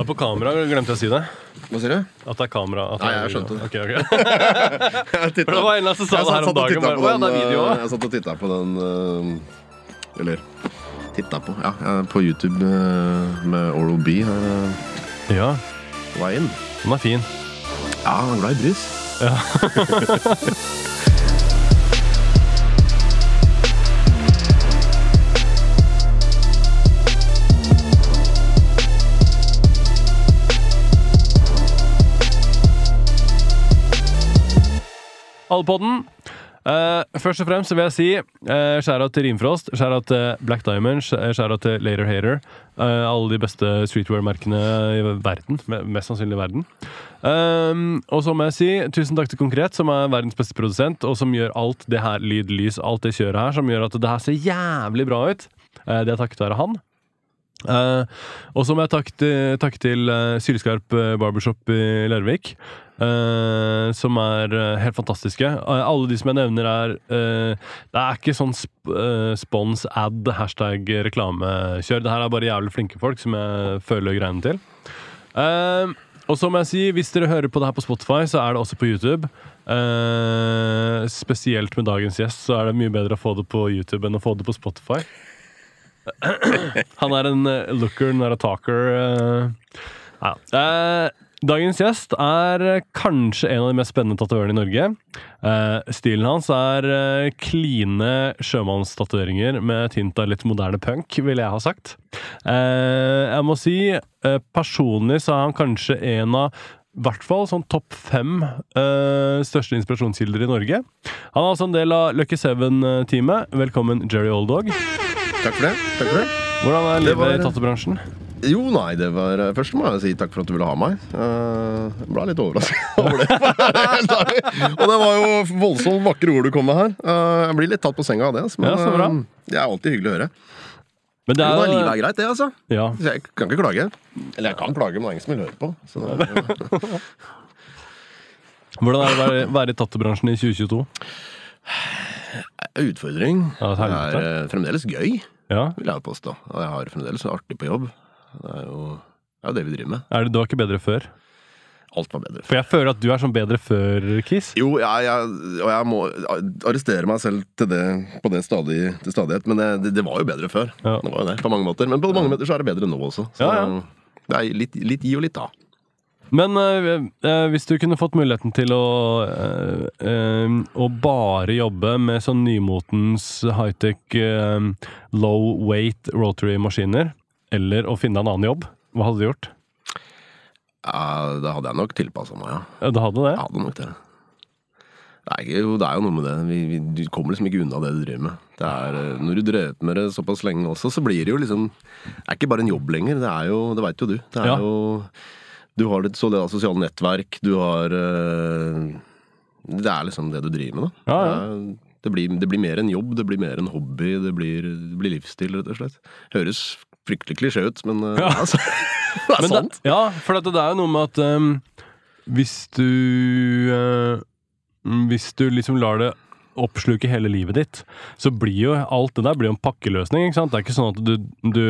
Ja, på kamera glemte jeg å si det. Hva sier du? At det er kamera. At Nei, jeg skjønte det. Ok, ok. For det var en som sa det her om dagen. Bare, den, ja, video eh. Jeg satt og titta på den eh, Eller titta på Ja, eh, på YouTube med Oral B Ja, på den er fin. Ja, han er glad i brus. Allepodden. Uh, først og fremst vil jeg si uh, skjæra til Rimfrost, skjæra til Black Diamond, skjæra til Later Hater. Uh, alle de beste streetwear-merkene i verden. Mest sannsynlig i verden. Um, og så må jeg si tusen takk til Konkret, som er verdens beste produsent, og som gjør alt det her, lyd, lys, alt det kjøret her, som gjør at det her ser jævlig bra ut. Uh, det er takket være han. Eh, og så må jeg takke til, takk til uh, Sylskarp eh, Barbershop i Larvik. Uh, som er helt fantastiske. Alle de som jeg nevner, er Det er ikke sånn sp spons, ad, hashtag reklamekjør. Det her er bare jævlig flinke folk som jeg føler greiene til. Og så må jeg si, hvis dere hører på det her på Spotify, så er det også på YouTube. Spesielt med dagens gjest, så er det mye bedre å få det på YouTube enn å få det på Spotify. Han er en looker looker, not a talker. eh. ja. Eh, dagens gjest er eh, kanskje en av de mest spennende tatovørene i Norge. Eh, stilen hans er kline sjømannstatoveringer med et hint av litt moderne punk, ville jeg ha sagt. Eh, jeg må si, eh, personlig så er han kanskje en av i hvert fall sånn topp fem uh, største inspirasjonskilder i Norge. Han er altså en del av Lucky Seven-teamet. Velkommen, Jerry Oldog. Takk for det. Takk for det. Hvordan er livet var- i tattobransjen? Jo, nei, det var eh, Først må jeg si takk for at du ville ha meg. Eh, Jeg ble litt overrasket over det. Og det var jo voldsomt vakre ord du kom med her. Eh, Jeg blir litt tatt på senga av det. altså, Men Ja, så bra. eh, det er alltid hyggelig å høre. Men det Jo, da, er livet er greit, det, altså. Ja. Så jeg kan ikke klage. Eller jeg kan klage, men det er ingen som vil høre på. Så det, Hvordan er det å være, i tattobransjen i 2022? Er utfordring. Ja, et Det er eh, fremdeles gøy, Ja. vil jeg påstå. Og jeg har fremdeles artig på jobb. Det er jo det, er jo det vi driver med. Er det, det var ikke bedre før? Alt var bedre. For jeg føler at du er sånn bedre før-Chris. Jo, jeg, jeg, og jeg må arrestere meg selv til det, på det stadig, til stadighet. Men det, det, var jo bedre før. Ja. Det var jo det, på mange måter. Men på mange måter så er det bedre nå også. Så det er litt, litt gi og litt ta. Men øh, øh, hvis du kunne fått muligheten til å øh, øh, Å bare jobbe med sånn nymotens high-tech øh, low weight rotary-maskiner, eller å finne en annen jobb, hva hadde du gjort? Ja, da hadde jeg nok tilpassa meg, ja. Ja, Du hadde det? Jeg hadde nok det. Det er, ikke, det er jo noe med det. Vi, vi, du kommer liksom ikke unna det du driver med. Det er, eh, når du drev med det såpass lenge også, så blir det jo liksom Det er ikke bare en jobb lenger. Det er jo, det veit jo du. Det er Ja. jo Du har ditt sosiale nettverk, du har eh, Det er liksom det du driver med, da. Ja, ja. Det, blir, det blir mer enn jobb, det blir mer enn hobby, det blir, det blir livsstil, rett og slett. Høres fryktelig klisjé ut, men eh, Ja. altså, det er Men sant. Det, ja, for det, det er jo noe med at um, hvis du uh, Hvis du liksom lar det oppsluke hele livet ditt, så blir jo alt det der blir jo en pakkeløsning. ikke sant? Det er ikke sånn at du, du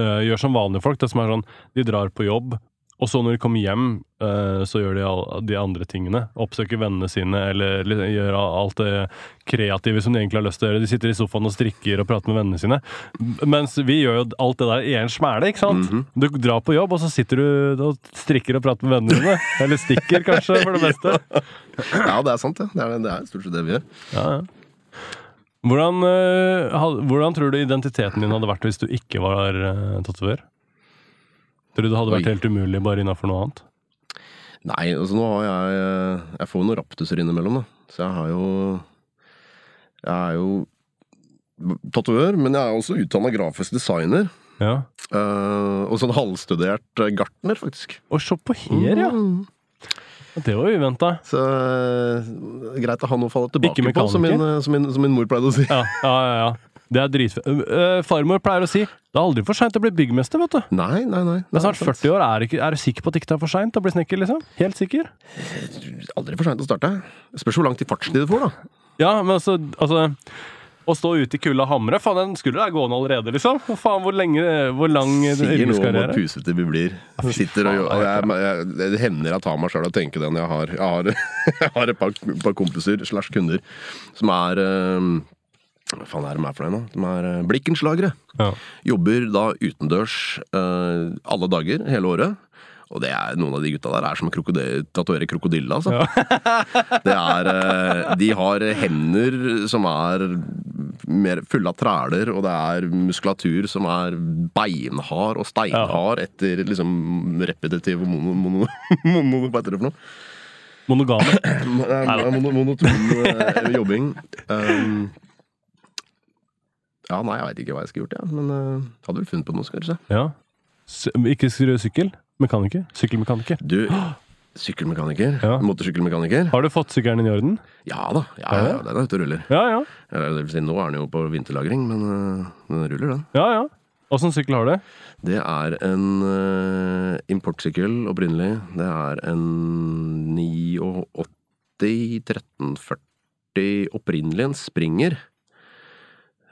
øh, gjør som vanlige folk. Det som er sånn, De drar på jobb, og så når de kommer hjem, øh, så gjør de de andre tingene. Oppsøker vennene sine, eller, gjør alt det kreative som de egentlig har lyst til å gjøre. De sitter i sofaen og strikker og prater med vennene sine. Mens vi gjør jo alt det der i en smæle, ikke sant? Du drar på jobb, og så sitter du og strikker og prater med vennene dine. Eller stikker, kanskje, for det meste. Ja, det er sant, det. Det er, det er stort sett det vi gjør. Ja, ja. Hvordan, øh, hvordan tror du identiteten din hadde vært hvis du ikke var uh, tatovør? Tror du det hadde vært helt umulig bare innafor noe annet? Nei, altså nå har jeg Jeg får jo noen raptuser innimellom, da. Så jeg har jo Jeg er jo tatovør, men jeg er også utdanna grafisk designer. Ja. Uh, og sånn halvstudert eh, gartner, faktisk. Og se på her, ja! Mm. Det var uventa. Så eh, greit å ha noe å falle tilbake på, som min, som, min, som min mor pleide å si. Ja, ja, ja. ja. Det er dritfett. Uh, farmor pleier å si det er aldri for seint å bli byggmester, vet du. Nei, nei, nei. Det er snart 40 år. Er, ikke, er du sikker på at det ikke er for seint å bli snekker, liksom? Helt sikker? Aldri for seint å starte. Spørs hvor lang tid fartstid du får, da. Ja, men altså, altså Å stå ute i kulda og hamre? Faen, den skulle der gående allerede, liksom. Faen, hvor lenge, hvor lang Sier noe om hvor pusete vi blir. Sitter og, og jeg, jeg, Det hender jeg tar meg sjøl og tenker det når jeg har Jeg har, jeg har et par, par kompiser slash kunder som er eh, Hva faen er de er for noe? nå? De er eh, blikkenslagere. Ja. Jobber da utendørs uh, alle dager hele året. Og det er, noen av de gutta der er som krokodil- tatovere krokodille, altså. Det er uh, De har hender som er mer fulle av træler, og det er muskulatur som er beinhard og steinhard etter liksom repetitiv mono, mono, mono, Hva heter det for noe? Monogame. Mono, monoton eh, jobbing. Um, ja, nei, jeg veit ikke hva jeg skulle gjort, jeg. Men uh, hadde vel funnet på noe, kanskje. Ja. S ikke skru sykkel? Mekaniker? Sykkelmekaniker? Du, sykkelmekaniker. Ja. Motorsykkelmekaniker. Har du fått sykkelen din i orden? Ja da, ja, ja, den er ute og ruller. Ja, ja. Eller, det vil si, nå er den jo på vinterlagring, men uh, den ruller, den. Ja, ja. Åssen sykkel har du? Det er en uh, importsykkel opprinnelig. Det er en 89 1340 Opprinnelig en Springer.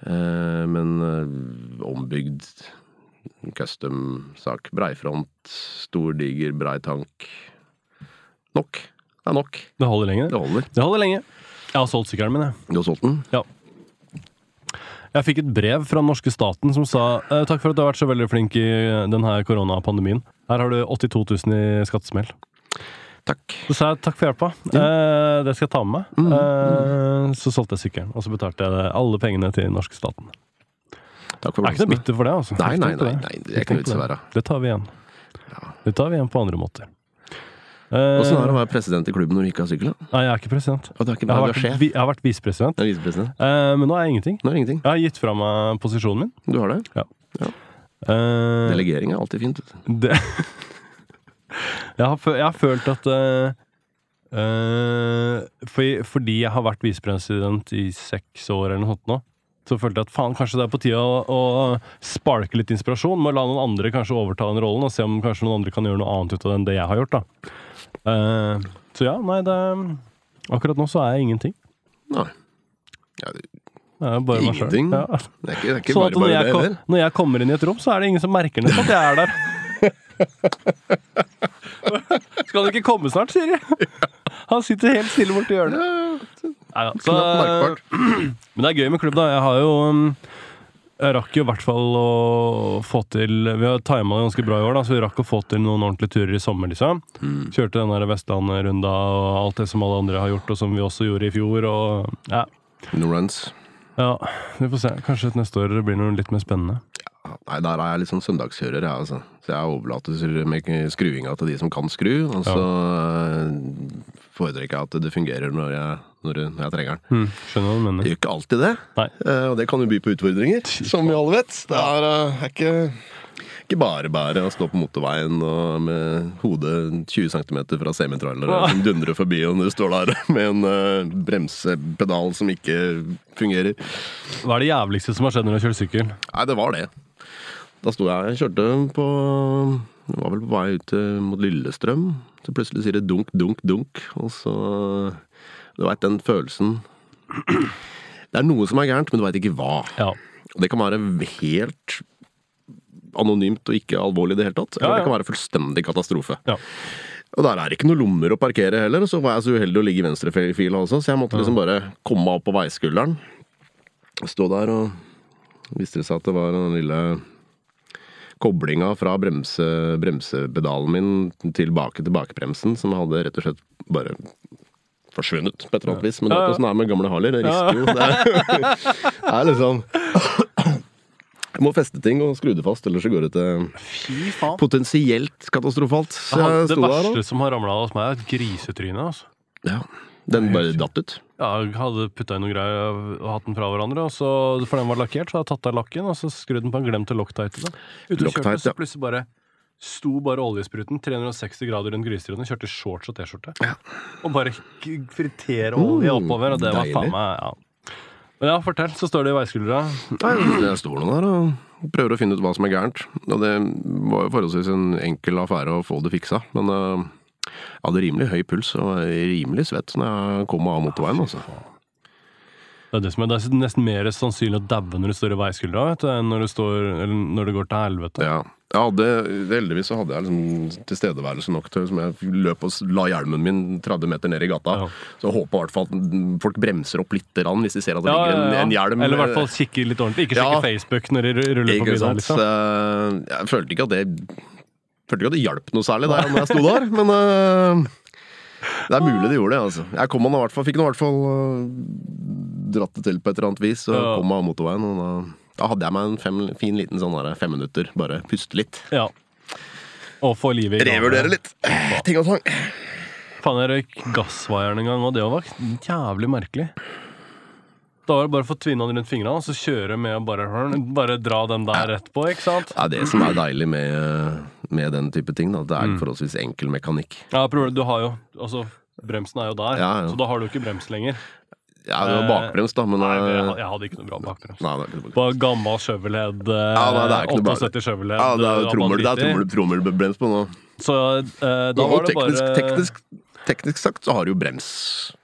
Eh, men øh, ombygd custom-sak. Breifront, stor, diger, brei tank. Nok. Det er nok. Det holder lenge. Det holder. Det holder lenge. Jeg har solgt sykkelen min, jeg. Du har solgt den? Ja. Jeg fikk et brev fra den norske staten som sa eh, takk for at du har vært så veldig flink i denne koronapandemien. Her har du 82 000 i skattesmell. Takk. Så sa jeg takk for hjelpa. Eh, det skal jeg ta med meg. Eh, så solgte jeg sykkelen, og så betalte jeg alle pengene til den norske staten. Takk for Jeg er ikke noe bitter for det, altså. Nei, nei, nei, nei, det er ikke noe vits i å være. Det tar vi igjen. Ja. Det tar vi igjen på andre måter. Eh, Åssen er det å være president i klubben når du ikke har sykkel? Nei, jeg er ikke president. Er ikke Jeg har vært, jeg har vært visepresident, visepresident? eh, men nå er jeg ingenting. Nå er det ingenting. Jeg har gitt fra meg posisjonen min. Du har det? Eh, Delegering er alltid fint. det, jeg, har, jeg har følt at uh, for, Fordi jeg har vært visepresident i seks år eller noe sånt nå, så følte jeg at faen, kanskje det er på tide å, å sparke litt inspirasjon med å la noen andre kanskje overta den rollen, og se om kanskje noen andre kan gjøre noe annet ut av det enn det jeg har gjort. da. Uh, så ja, nei, det Akkurat nå så er jeg ingenting. Nei. Ja, det. Ingenting? Ja. det er ikke, det er ikke Sånn bare når bare jeg, det heller. når jeg kommer inn i et rom, så er det ingen som merker det at jeg er der. Skal du ikke komme snart, sier de. Han sitter helt stille borti hjørnet. Neida, så, men det er gøy med klubb, da. Jeg har jo um, Jeg rakk jo i hvert fall å få til Vi har tima det ganske bra i år, da, så vi rakk å få til noen ordentlige turer i sommer, liksom. Mm. Kjørte den der Vestlandet-runda og alt det som alle andre har gjort, og som vi også gjorde i fjor. Og ja, No runs. ja vi får se. Kanskje neste år blir noe litt mer spennende. Nei, der er jeg litt sånn søndagskjører, jeg, altså. Så jeg overlater med skruinga til de som kan skru. Og så ja. foretrekker jeg at det fungerer når jeg, når jeg, trenger den. Mm, skjønner hva du Det gjør ikke alltid det, Nei. eh, og det kan jo by på utfordringer, som vi alle vet. Det er, eh, er ikke, ikke bare bare å stå på motorveien og med hodet 20 cm fra semitrailere som dundrer forbi, og du står der med en eh, bremsepedal som ikke fungerer. Hva er det jævligste som har skjedd når du har kjørt sykkel? Nei, det var det. Da sto jeg Jeg kjørte på Jeg var vel på vei ut mot Lillestrøm. Så plutselig sier det dunk, dunk, dunk. Og så Du veit den følelsen Det er noe som er gærent, men du veit ikke hva. Ja. Det kan være helt anonymt og ikke alvorlig i det hele tatt. Eller Ja, ja. det kan være fullstendig katastrofe. Ja. Og der er det ikke noen lommer å parkere heller. Så var jeg så uheldig å ligge i venstrefila også, så jeg måtte liksom bare komme opp på veiskulderen. Stå der og viste det seg at det var den lille koblinga fra bremse, bremsepedalen min tilbake til bakbremsen, som hadde rett og slett bare forsvunnet på et eller annet vis. Men det er åssen det er med gamle Harley. Det rister jo. Det er, det er liksom Jeg må feste ting og skru det fast, ellers så går det til potensielt katastrofalt. Så Det jeg sto der verste som har ramla hos meg, er et grisetryne. Altså. ja, Den bare datt ut. Jeg hadde putta inn noe greier og hatt den fra hverandre, og så, for den var lakkert, så hadde jeg tatt av lakken og så skrudd den på en glemt locktight Ute og kjørte, så plutselig bare sto bare oljespruten 360 grader rundt grisetrynet, kjørte shorts og T-skjorte. Og bare fritere olje Mm, oppover, og det var faen meg ja. Men ja, fortell, så står det i veiskuldra. Jeg står nå der og prøver å finne ut hva som er gærent. Og det var jo forholdsvis en enkel affære å få det fiksa. Men øh, jeg hadde rimelig høy puls og rimelig svett når jeg kom av motorveien. Altså. Det er det som er, det er nesten mer sannsynlig å daue når du står i veiskuldra, enn når, du står, eller når det går til helvete. Ja. Hadde, heldigvis så hadde jeg liksom tilstedeværelse nok til som jeg løp og la hjelmen min 30 meter ned i gata. Ja. Så håper i hvert fall at folk bremser opp litt hvis de ser at det Ja, ligger en, en hjelm Eller i hvert fall kikke litt ordentlig. Ikke sjekke. Facebook når de ruller forbi der, liksom. Eh, Jeg følte ikke at det Følte ikke at det hjalp noe særlig der når jeg sto der, men uh, det er mulig det gjorde det. altså. Jeg kom, nå i hvert fall, fikk nå i hvert fall eh, dratt det til på et eller annet vis, og Ja. kom meg av motorveien. og da, da hadde jeg meg en fem, fin liten sånn der, fem minutter, bare puste litt. Ja. Og få livet i gang. Revurdere litt ting og tang. Faen, jeg røyk gassvaieren en gang, og det var jævlig merkelig. Da var det bare å få tvinna den rundt fingrene, og så kjøre med og bare, bare dra den der rett på, ikke sant? Det er det som er deilig med, med den type ting. Da. Det Mm. er forholdsvis enkel mekanikk. Ja, du har jo Altså, bremsen er jo der, Ja, ja. så da har du ikke brems lenger. Ja, det var bakbrems, da, men Nei, eh, jeg, hadde ikke noe bra bakbrems. Nei, det var På gammel Chevrolet Ja, nei, det er ikke noe bra. 78 Chevrolet Ja, det er trommelbrems på nå. Så eh, da var det teknisk, bare teknisk, teknisk sagt så har du jo brems.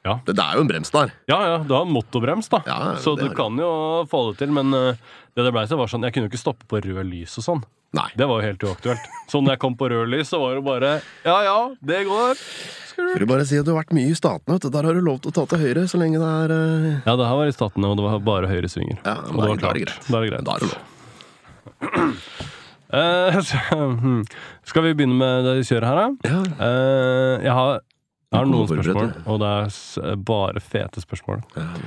Ja. Det, det er jo en brems der. Ja, ja, du har motorbrems, da. Ja, så du kan jo få det til, men eh, det det ble til, var sånn Jeg kunne jo ikke stoppe på rød lys og sånn. Nei. Det var jo helt uaktuelt. Så når jeg kom på rød lys, så var det bare Ja ja, det går. Får du bare si at du har vært mye i Statene. Der har du lov til å ta til høyre så lenge det er uh... Ja, det her var i Statene, og det var bare høyresvinger. Ja, og det var klart. Da er det greit. Da er det lov. Eh, så. Skal vi begynne med det kjøret her, da? Ja. Jeg har, jeg har noen spørsmål, og det er bare fete spørsmål. Uh,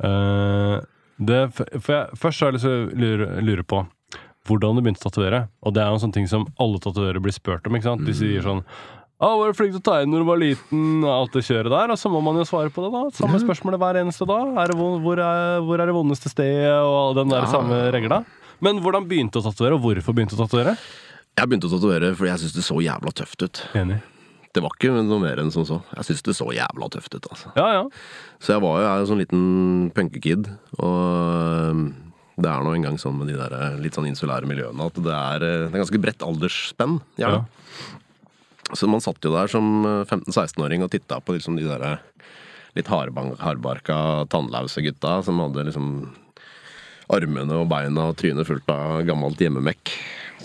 Eh, det, for jeg, først har jeg lyst til å lure, på hvordan du begynte å tatovere. Og det er jo en sånn ting som alle tatoverer blir spurt om. ikke sant? De sier sånn å, var du flink til å tegne når du var liten? Alt det kjøret der. Og så må man jo svare på det, da. Samme spørsmålet hver eneste dag. Er det, hvor, er, hvor er det vondeste stedet? Og den der Ja. samme regla. Men hvordan begynte du å tatovere, og hvorfor begynte du å tatovere? Jeg begynte å tatovere fordi jeg syntes det så jævla tøft ut. Enig. Det var ikke noe mer enn som så. Jeg syns det så jævla tøft ut. altså. Ja, ja. Så jeg var jo er sånn liten punkekid, og det er nå engang sånn med de der øh, litt sånn insulære miljøene at det er, øh, det er ganske bredt aldersspenn. ja. Så man satt jo der som øh, 15-16-åring og titta på liksom de der litt hardbarka, tannlause gutta som hadde liksom armene og beina og trynet fullt av gammelt hjemmemekk.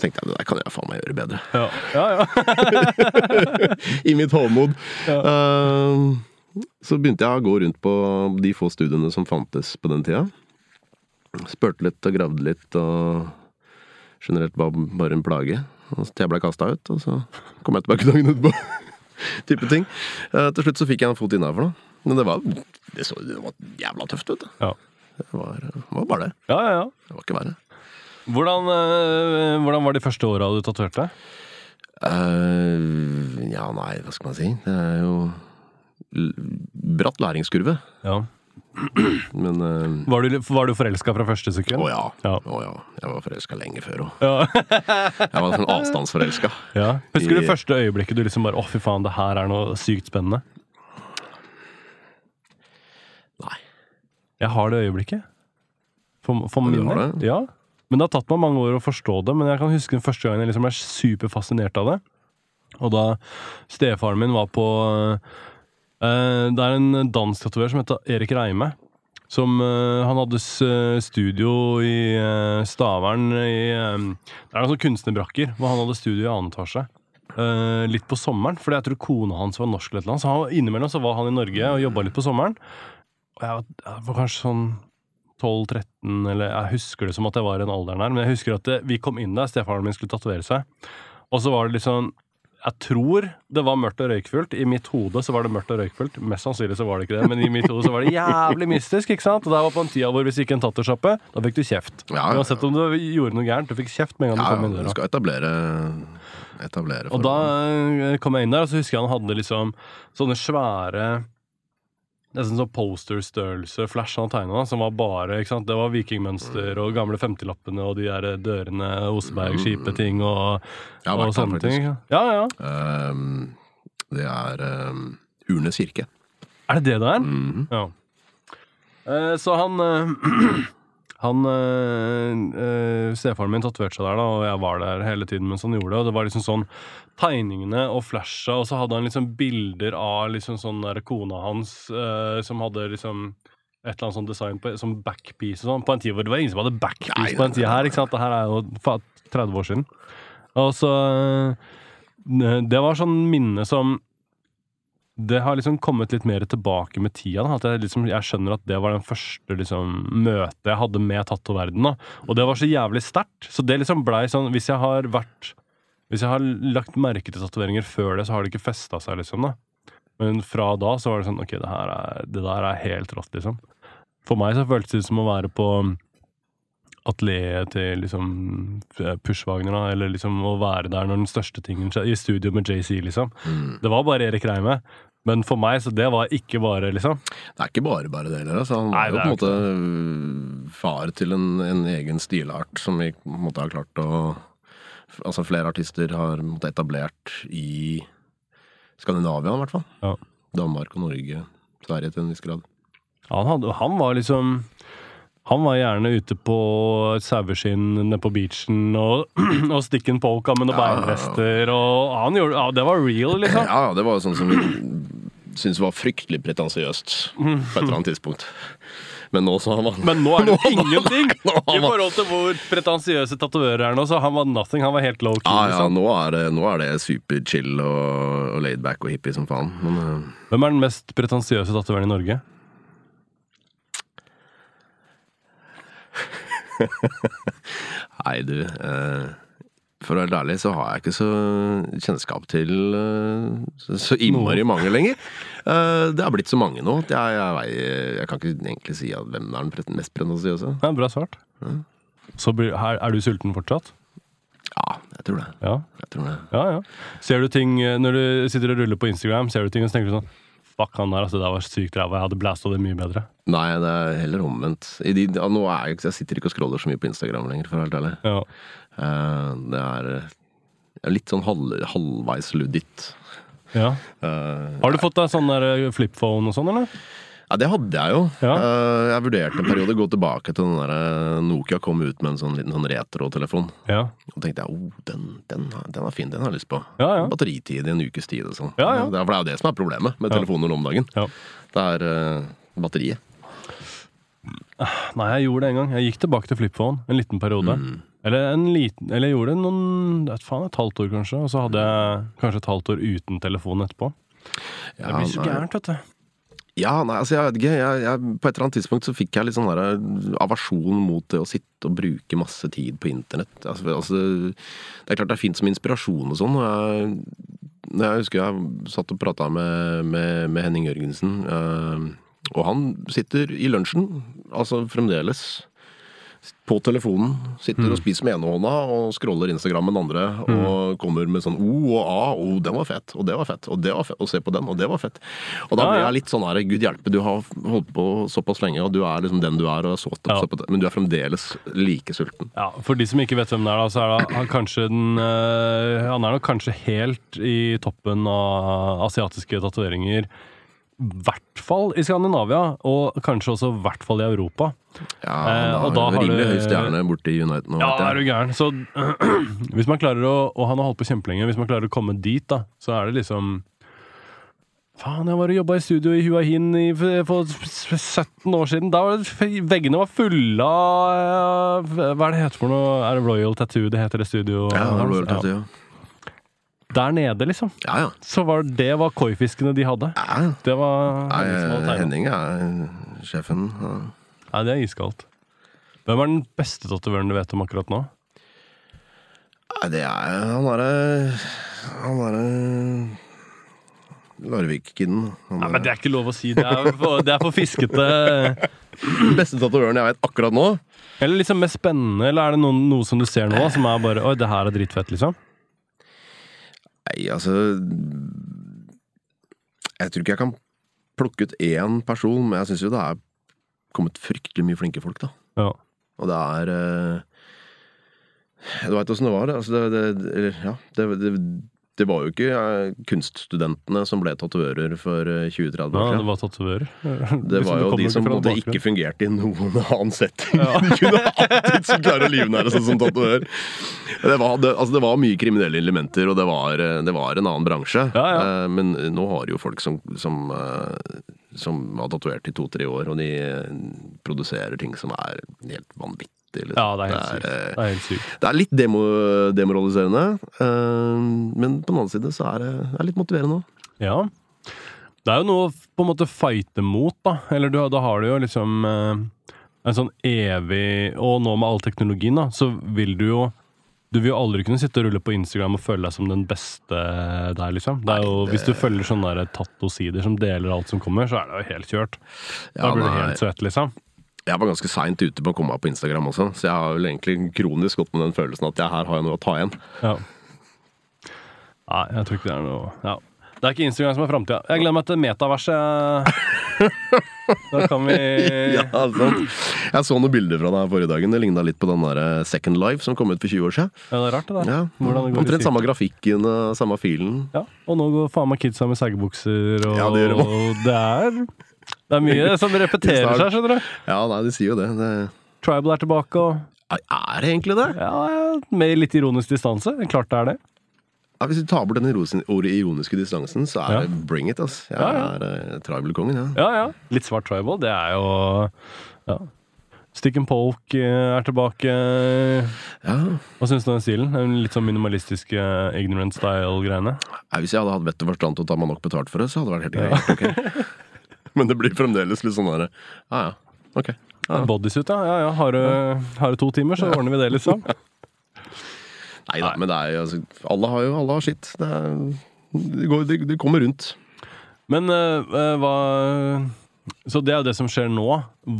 Tenkte jeg det der kan jeg faen meg gjøre bedre. ja, ja, ja. I mitt hovmod. Ehm, så begynte jeg å gå rundt på de få studiene som fantes på den tida. Spurte litt og gravde litt, og generelt var bare en plage. Til jeg ble kasta ut, og så kom jeg tilbake dagen etterpå. type ting. Eh, til slutt så fikk jeg en fot innafor, da. Men det var, det, så, det var jævla tøft, vet du. ja. Det var, var bare det. ja, ja, ja. Det var ikke verre. Hvordan, eh, hvordan var de første åra du tatoverte? Uh, ja, nei, hva skal man si. Det er jo bratt læringskurve. Ja. Men uh, Var du, var du forelska fra første sekund? Å ja. Ja. Å ja. Jeg var forelska lenge før òg. Ja. Jeg var sånn avstandsforelska. ja. Husker du I- første øyeblikket du liksom bare Å, fy faen, det her er noe sykt spennende? Nei. Jeg har det øyeblikket. For, for Ja, min har del. Ja. Men det har tatt meg mange år å forstå det. Men jeg kan huske den første gangen jeg liksom ble superfascinert av det. Og da stefaren min var på eh, Det er en dansk tatoverer som heter Erik Reime. Som eh, Han hadde studio i eh, Stavern i eh, Det er sånne kunstnerbrakker hvor han hadde studio i annen etasje. Eh, litt på sommeren, fordi jeg tror kona hans var norsk. eller annet, Så han, innimellom så var han i Norge og jobba litt på sommeren. Og jeg var, jeg var kanskje sånn 12-13, eller jeg husker det som at jeg var i den alderen her, men jeg husker at det, vi kom inn der, stefaren min skulle tatovere seg, og så var det litt sånn jeg tror det var mørkt og røykfullt. I mitt hode så var det mørkt og røykfullt. Mest sannsynlig så var det ikke det, men i mitt hode så var det jævlig mystisk. ikke sant? Og det var på en tida hvor hvis ikke en tattersjappe, da fikk du kjeft. Ja, ja, ja. Uansett om du gjorde noe gærent, du fikk kjeft med en gang du kom inn du døra. skal etablere Etablere Og da eh, kom jeg inn der, og så husker jeg han hadde liksom sånne svære Nesten sånn posterstørrelse flash han tegna, som var bare ikke sant? Det var vikingmønster og gamle 50-lappene og de der dørene, Oseberg-skipeting og, Jeg og der, sånne ting. Ja, ja. Um, det er um, Urnes kirke. Er det det det er? -hmm. Ja. Uh, så han eh, Han øh, Stefaren min tatoverte seg der, da, og jeg var der hele tiden mens han gjorde det. Og det var liksom sånn tegningene og flasha, og så hadde han liksom bilder av liksom sånn der kona hans øh, som hadde liksom et eller annet sånn design på, som backpiece og sånn, på en tid hvor det var ingen som hadde backpiece Nei, på en tid her. ikke sant? Det her er jo 30 år siden. Og så Det var sånn minne som det har liksom kommet litt mer tilbake med tida. Da. At jeg, liksom, jeg skjønner at det var den første liksom, møtet jeg hadde med tatoverdenen. da. Og det var så jævlig sterkt. Så det liksom blei sånn Hvis jeg har vært Hvis jeg har lagt merke til tatoveringer før det, så har det ikke festa seg, liksom. da. Men fra da så var det sånn Ok, det er, det der er helt rått, liksom. For meg så føltes det som å være på atelieret til liksom Pushwagner, da. Eller liksom å være der når den største tingen skjedde. I studio med JC, liksom. Mm. Det var bare Erik Reime. Men for meg, så det var ikke bare, liksom. Det er ikke bare bare det heller. Altså. Han Nei, er jo på en måte far til en, en egen stilart som vi på en måte har klart å Altså flere artister har måte etablert i Skandinavia, i hvert fall. Ja. Danmark og Norge. Sverige til en viss grad. Ja, Han, hadde, han var liksom Han var gjerne ute på saueskinn nede på beachen og, og stick polka med noen Ja. beinrester, og han gjorde Ja, det var real, liksom. Ja, det var sånn som vi syntes var fryktelig pretensiøst på et eller annet tidspunkt. Men nå man Men nå er det jo ingenting! I forhold til hvor pretensiøse tatoverer er nå, så han var nothing. Han var helt low key. Ja, ja, liksom. nå er det, nå er det super chill og, og laid back og hippie som faen. Men uh... Hvem er den mest pretensiøse tatoveren i Norge? Nei, du. Eh, for å være ærlig så har jeg ikke så kjennskap til eh, så, innmari mange lenger. Eh, det har blitt så mange nå. at Jeg, jeg, jeg kan ikke egentlig si at hvem er den mest pretensiøse. Ja, bra svart. Så er du sulten fortsatt? Ja, jeg tror det. Ja. Jeg tror det. ja, ja. Ser du ting når du sitter og ruller på Instagram, ser du ting og så tenker du sånn Fuck, han der, altså, det var sykt ræva. Jeg hadde blæsta det mye bedre. Nei, det er heller omvendt. De, ja, nå er jeg, jeg sitter ikke og scroller så mye på Instagram lenger, for å være helt ærlig. Ja. Uh, det er, er litt sånn halv, halvveis luditt. ja. Uh, Har du fått deg sånn der eh, flipphone og sånn, eller? Ja, det hadde jeg jo. Ja. Eh, jeg vurderte en periode å gå tilbake til den der eh, Nokia kom ut med en sånn liten sånn retro-telefon. Ja. Og tenkte jeg, oh, den, den, den er fin, den har jeg lyst på. Ja, ja. Batteritid i en ukes tid og sånn. Ja, ja. Det, er, jo det som er problemet med Ja. telefoner om dagen. ja. Det er uh, batteriet. Nei, jeg gjorde det en gang. Jeg gikk tilbake til flipphone en liten periode. Mm. Eller, en liten, eller jeg gjorde det noen vet faen, et halvt år, kanskje. Og så hadde jeg kanskje et halvt år uten telefon etterpå. Det blir så gærent, vet du. Ja, nei, altså jeg vet ikke. Jeg, jeg, på et eller annet tidspunkt så fikk jeg litt sånn der eh, mot det å sitte og bruke masse tid på internett. Altså, altså, det er klart det er fint som inspirasjon og sånn. Jeg, jeg husker jeg satt og prata med, med, med Henning Jørgensen, Øh, og han sitter i lunsjen, altså fremdeles på telefonen. Sitter og spiser med ene hånda og scroller Instagram med den andre. Og kommer med sånn O og A. O, den var fett. Og det var fett. Og det var fett. Og se på den. Og det var fett. Og da blir jeg litt sånn her Gud hjelpe, du har holdt på såpass lenge, og du er liksom den du er, og så opp, Ja. så på det, men du er fremdeles like sulten. Ja, For de som ikke vet hvem det er, da, så er det han kanskje den eh, Han er nok kanskje helt i toppen av asiatiske tatoveringer. I hvert fall i Skandinavia, og kanskje også i hvert fall i Europa. Ja, Eh, han og har da har rimelig høy stjerne borte i United nå. Ja, er du gæren. Så hvis man klarer å Og han har holdt på kjempelenge. Hvis man klarer å komme dit, da, så er det liksom Faen, jeg var og jobba i studio i Huahin i, for 17 år siden. Da var det, veggene var fulle av Hva er det heter for noe? Er det Royal Tattoo det heter det studio? Ja, Royal Tattoo, ja. Der nede, liksom. Ja, ja. Så var det var koifiskene de hadde. ja. Det var Nei, Henning er sjefen. ja. Nei, det er iskaldt. Hvem er den beste tatovøren du vet om akkurat nå? Nei, det er Han derre Han derre Larvik-kiden. Nei, men Det er ikke lov å si. Det er for, det er for fiskete. Den beste tatovøren jeg vet akkurat nå. Eller liksom mest spennende, eller er det noen, noe som du ser nå som er bare Oi, det her er dritfett, liksom? Nei, altså Jeg tror ikke jeg kan plukke ut én person, men jeg syns jo det er kommet fryktelig mye flinke folk, da. Ja. Og det er eh, Du veit åssen det var? Altså det, det, eller, ja, det, det, det var jo ikke eh, kunststudentene som ble tatovører for eh, 20-30 ja, år det siden. var tatovører. Det var jo de som både ikke fungerte i noen annen setting. De kunne alltid så klare å livnære seg som tatoverer. Det, var- det, altså det var mye kriminelle elementer, og det var, eh, det var en annen bransje. Ja, ja. Eh, Men nå har jo folk som, som, eh, som har tatovert i to-tre år, og de eh, produserer ting som er helt vanvittig. Liksom. Ja, det er helt sykt. eh, Det er sykt. det er litt demo, demoraliserende, eh, men på den annen side så er det, det er litt motiverende òg. Ja. Det er jo noe å på en måte fighte mot, da. Eller du, da har du jo liksom eh, en sånn evig Og nå med all teknologien, da, så vil du jo du vil jo aldri kunne sitte og rulle på Instagram og føle deg som den beste der, liksom. Det er jo, Nei, det- Hvis du følger sånne der tattosider som deler alt som kommer, så er det jo helt kjørt. Da Ja, blir du helt svett, liksom. Jeg var ganske seint ute på å komme meg på Instagram også, så jeg har vel egentlig kronisk gått med den følelsen at jeg her har jeg noe å ta igjen. Ja. Nei, jeg tror ikke det er noe ja. Det er ikke Instagram som er framtida. Jeg gleder meg til metaverset. Da kan vi Ja, altså. Jeg så noen bilder fra deg forrige dagen. Det ligna litt på den der eh, Second Life som kom ut for 20 år siden. Ja, det er rart, det der. Ja, Omtrent samme grafikken samme filen. Ja, og nå går faen meg kidsa med saggebukser, og Ja, det gjør og det er Det er mye som repeterer seg, skjønner du. Ja, nei, de sier jo det. det Tribal er tilbake, og er det egentlig det? ja, ja, med litt ironisk distanse. Klart det er det. Ja, hvis du tar bort den ironiske distansen, så er Ja. det bring it, ass. Jeg Ja, ja. er uh, tribal-kongen, ja. Ja, ja. Litt svart tribal, det er jo ja. Stick and poke eh, er tilbake. ja. Hva syns du om den stilen? Litt sånn minimalistisk ignorant style-greiene? Hvis jeg hadde hatt vett og forstand til å ta meg nok betalt for det, så hadde det vært helt greit. ok. Men det blir fremdeles litt sånn derre Ja ja, ok. Ja. Bodysuit, ja. ja, ja. Har, du, har du to timer, så ordner vi det, liksom. Nei da, men det er jo altså, Alle har jo alle har sitt. Det, er, det, går, det, kommer rundt. Men eh, hva Så det er jo det som skjer nå.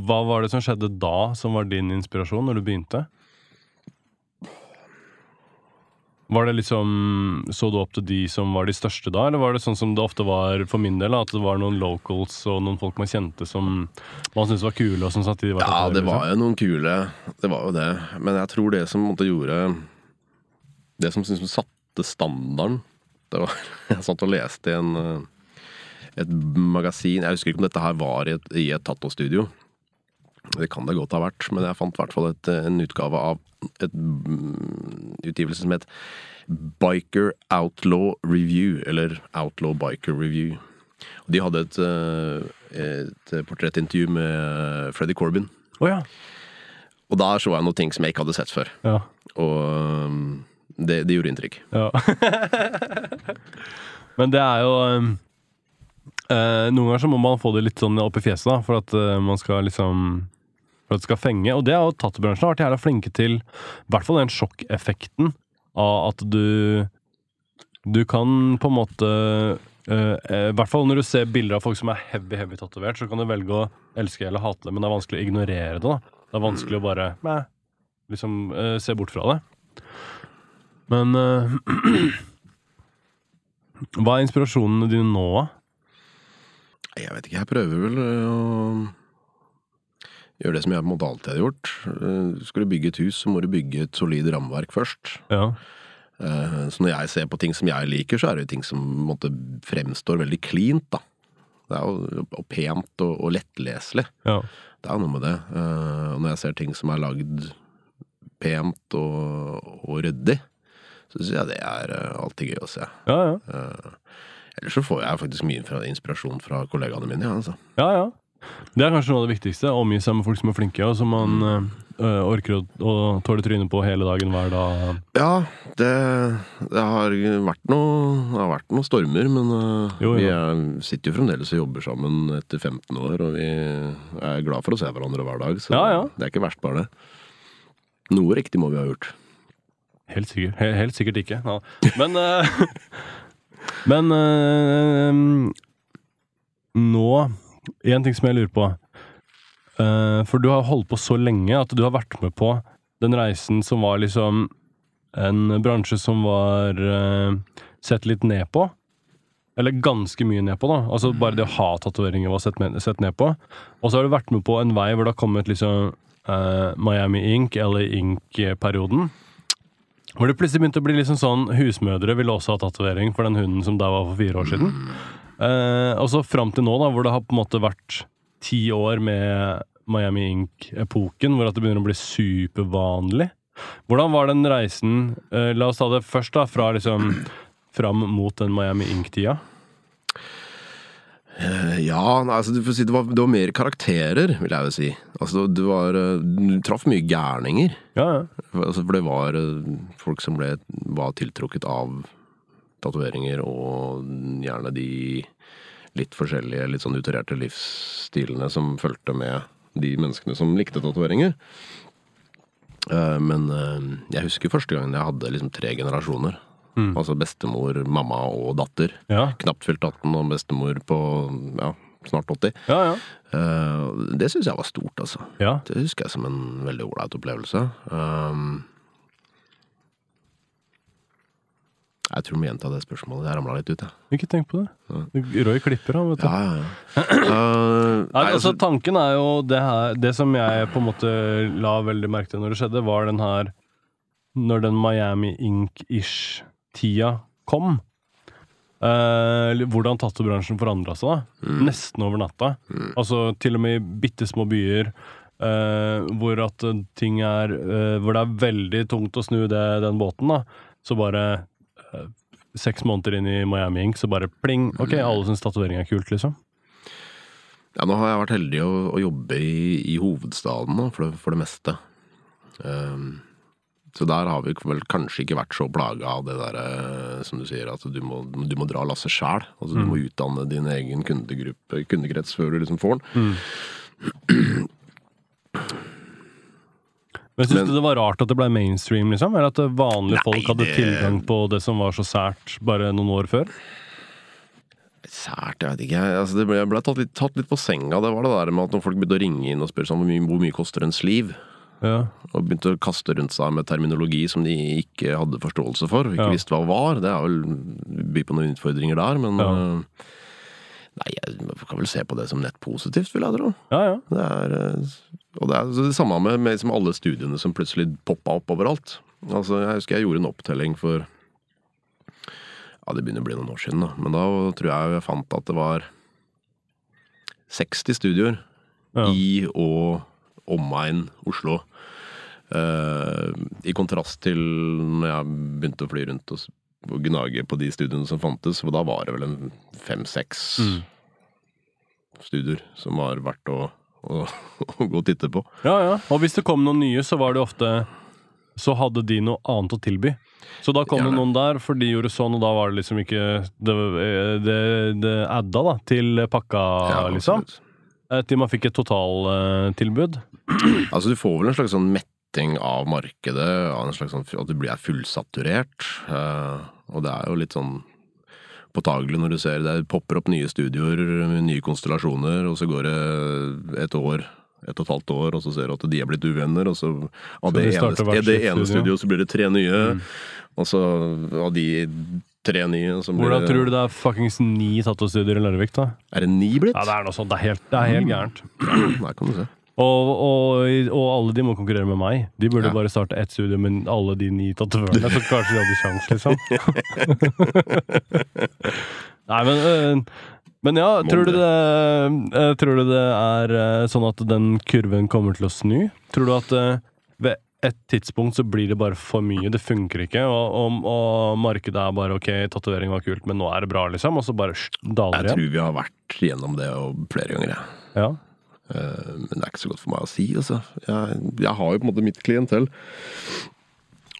Hva var det som skjedde da, som var din inspirasjon når du begynte? Var det liksom Så du opp til de som var de største da, eller var det sånn som det ofte var for min del? At det var noen locals og noen folk man kjente som man syntes var kule, og som samtidig var Ja, det var jo noen kule Det var jo det. Men jeg tror det som måtte gjøre, gjorde Det som liksom satte standarden det var, Jeg satt og leste i en, eh, et magasin Jeg husker ikke om dette her var i et, i et tattostudio. Det kan det godt ha vært, men jeg fant i hvert fall et, en utgave av et mm, utgivelse som het Biker Outlaw Review, eller Outlaw Biker Review. Og de hadde et, eh, et portrettintervju med Freddy Corbin. Oh, ja. Og der så jeg noen ting som jeg ikke hadde sett før. ja. Og um, det, det gjorde inntrykk. Ja. Men det er jo um, eh, Noen ganger så må man få det litt sånn opp i fjeset, da, for at eh, man skal liksom For at det skal fenge. Og det har jo tattbransjen vært jævla flinke til. I hvert fall den sjokkeffekten av at du Du kan på en måte eh, I hvert fall når du ser bilder av folk som er heavy heavy tatovert, så kan du velge å elske eller hate det, men det er vanskelig å ignorere det. da Det er vanskelig å bare meh, liksom uh, se bort fra det. Men uh, Hva er inspirasjonene dine nå, da? Jeg vet ikke, jeg prøver vel å gjøre det som jeg på en måte alltid har gjort. Øh, Skal du bygge et hus, så må du bygge et solid rammeverk først. Ja. Eh, Så når jeg ser på ting som jeg liker, så er det ting som måte fremstår veldig cleant, da. Det er jo og pent og, og lettleselig. ja. Det er noe med det. Eh, Og når jeg ser ting som er lagd pent og, og ryddig, så syns jeg det er eh, alltid gøy å se. Ja, ja. Eh, Ellers så får jeg faktisk mye inspirasjon fra kollegaene mine. Ja, altså. ja, ja. Det er kanskje noe av det viktigste. Omgi seg med folk som er flinke, og som man Mm. eh, orker å, å tåle trynet på hele dagen, hver dag. Ja, det, det har vært noe noen stormer, men øh, Jo, jo. vi er, sitter jo fremdeles og jobber sammen etter 15 år, og vi er glad for å se hverandre hver dag, så Ja, ja. det er ikke verst, bare det. Noe riktig må vi ha gjort. Helt sikkert, helt, helt sikkert ikke. Ja. Men øh, Men eh, nå En ting som jeg lurer på. Uh, for du har holdt på så lenge at du har vært med på den reisen som var liksom en bransje som var uh, sett litt ned på. Eller ganske mye ned på, da. Altså Bare det å ha tatoveringer var sett, sett ned på. Og så har du vært med på en vei hvor det har kommet liksom uh, Miami Ink, eller Ink-perioden. Hvor det plutselig begynte å bli liksom sånn Husmødre ville også ha tatovering for den hunden som der var for fire år siden. Eh, og så fram til nå, da, hvor det har på en måte vært ti år med Miami Ink-epoken, hvor at det begynner å bli supervanlig. Hvordan var den reisen? Eh, la oss ta det først, da, fra liksom fram mot den Miami Ink-tida. Eh, Ja, altså, si, det, var, det var mer karakterer, vil jeg jo si. Altså, det var, du traff mye gærninger. Ja, ja. Altså, for det var folk som ble, var tiltrukket av tatoveringer, og gjerne de litt forskjellige, litt sånn utererte livsstilene som fulgte med de menneskene som likte tatoveringer. Eh, Men eh, jeg husker første gangen jeg hadde liksom tre generasjoner. Altså bestemor, mamma og datter. Ja, Knapt fylt 18 og bestemor på ja, snart 80. ja. ja. Eh, Det syns jeg var stort, altså. ja. Det husker jeg som en veldig ålreit opplevelse. Um, jeg tror vi må gjenta det spørsmålet. Jeg ramla litt ut, jeg. Ikke tenk på det. Roy klipper, han, vet du. Ja, ja, ja. Uh, Nei, altså altså, Tanken er jo det her Det som jeg på en måte la veldig merke til når det skjedde, var den her Når den Miami Ink-ish-tida kom. Uh, hvordan tattobransjen forandra seg. da Nesten over natta. Altså til og med i bitte små byer. Uh, hvor at ting er Hvor det er veldig tungt å snu det, den båten, da. Så bare Seks måneder inn i Miami Ink, så bare pling. Ok, alle syns tatovering er kult, liksom. ja, nå har jeg vært heldig å, å jobbe i, i hovedstaden da, for det, for det meste. Um, så der har vi vel kanskje ikke vært så plaga av det derre som du sier, at du må, du må dra lasset sjæl. Altså, Du må utdanne din egen kundekrets før du liksom får den. Men Syns du det var rart at det ble mainstream, liksom? Eller at vanlige Nei, folk hadde det- tilgang på det som var så sært bare noen år før? Sært, jeg vet ikke. Altså, det ble, jeg ble tatt litt, tatt litt på senga. Det var det der med at når folk begynte å ringe inn og spørre sånn, hvor mye, hvor mye koster en liv? Ja. og begynte å kaste rundt seg med terminologi som de ikke hadde forståelse for, ikke Ja. visste hva var. Det er vel by på noen utfordringer der, men Ja. Nei, jeg kan vel se på det som nett positivt, vil jeg tro. ja, ja. Det er, øh, og det er det samme med, med liksom alle studiene som plutselig poppa opp overalt. Altså, Jeg husker jeg gjorde en opptelling for Ja, det begynner å bli noen år siden, da. Men da tror jeg jeg fant at det var 60 studioer Ja. i og omegn Oslo. Uh, I kontrast til når jeg begynte å fly rundt og, og gnage på de studiene som fantes, og da var det vel en fem-seks Mm. studier som var verdt å, å, å gå og titte på. ja, ja. Og hvis det kom noen nye, så var det ofte Så hadde de noe annet å tilby. Så da kom det noen der, for de gjorde sånn, og da var det liksom ikke Det, det, det adda da til pakka, liksom. absolutt. Eh, Til man fikk et totaltilbud. Altså, du får vel en slags sånn metting av markedet, av en slags sånn, at du blir er fullsaturert. eh, og det er jo litt sånn påtagelig når du ser det popper opp nye studioer, nye konstellasjoner, og så går det et år, et og et halvt år, og så ser du at de er blitt uvenner, og så av det, ene, det ene studio. studioet så blir det tre nye, og så av de tre nye så blir Hvordan tror du det er fuckings ni tattostudier i Larvik, da? Er det ni blitt? Ja, det er noe sånt. Det er helt, det er helt gærent. Der kan du se. Og, og, og alle de må konkurrere med meg. De burde Ja. bare starte ett studio med alle de ni tatovørene, så kanskje de hadde sjans, liksom. Nei, men øh, Men ja, tror du det øh, Tror du det er øh, sånn at den kurven kommer til å snu? Tror du at ved et tidspunkt så blir det bare for mye, det funker ikke, og, og, og markedet er bare ok, tatovering var kult, men nå er det bra, liksom, og så bare daler Jeg det igjen? tror vi har vært gjennom det flere ganger, jeg. Ja. Eh, Men det er ikke så godt for meg å si, altså. Jeg, jeg har jo på en måte mitt klientell.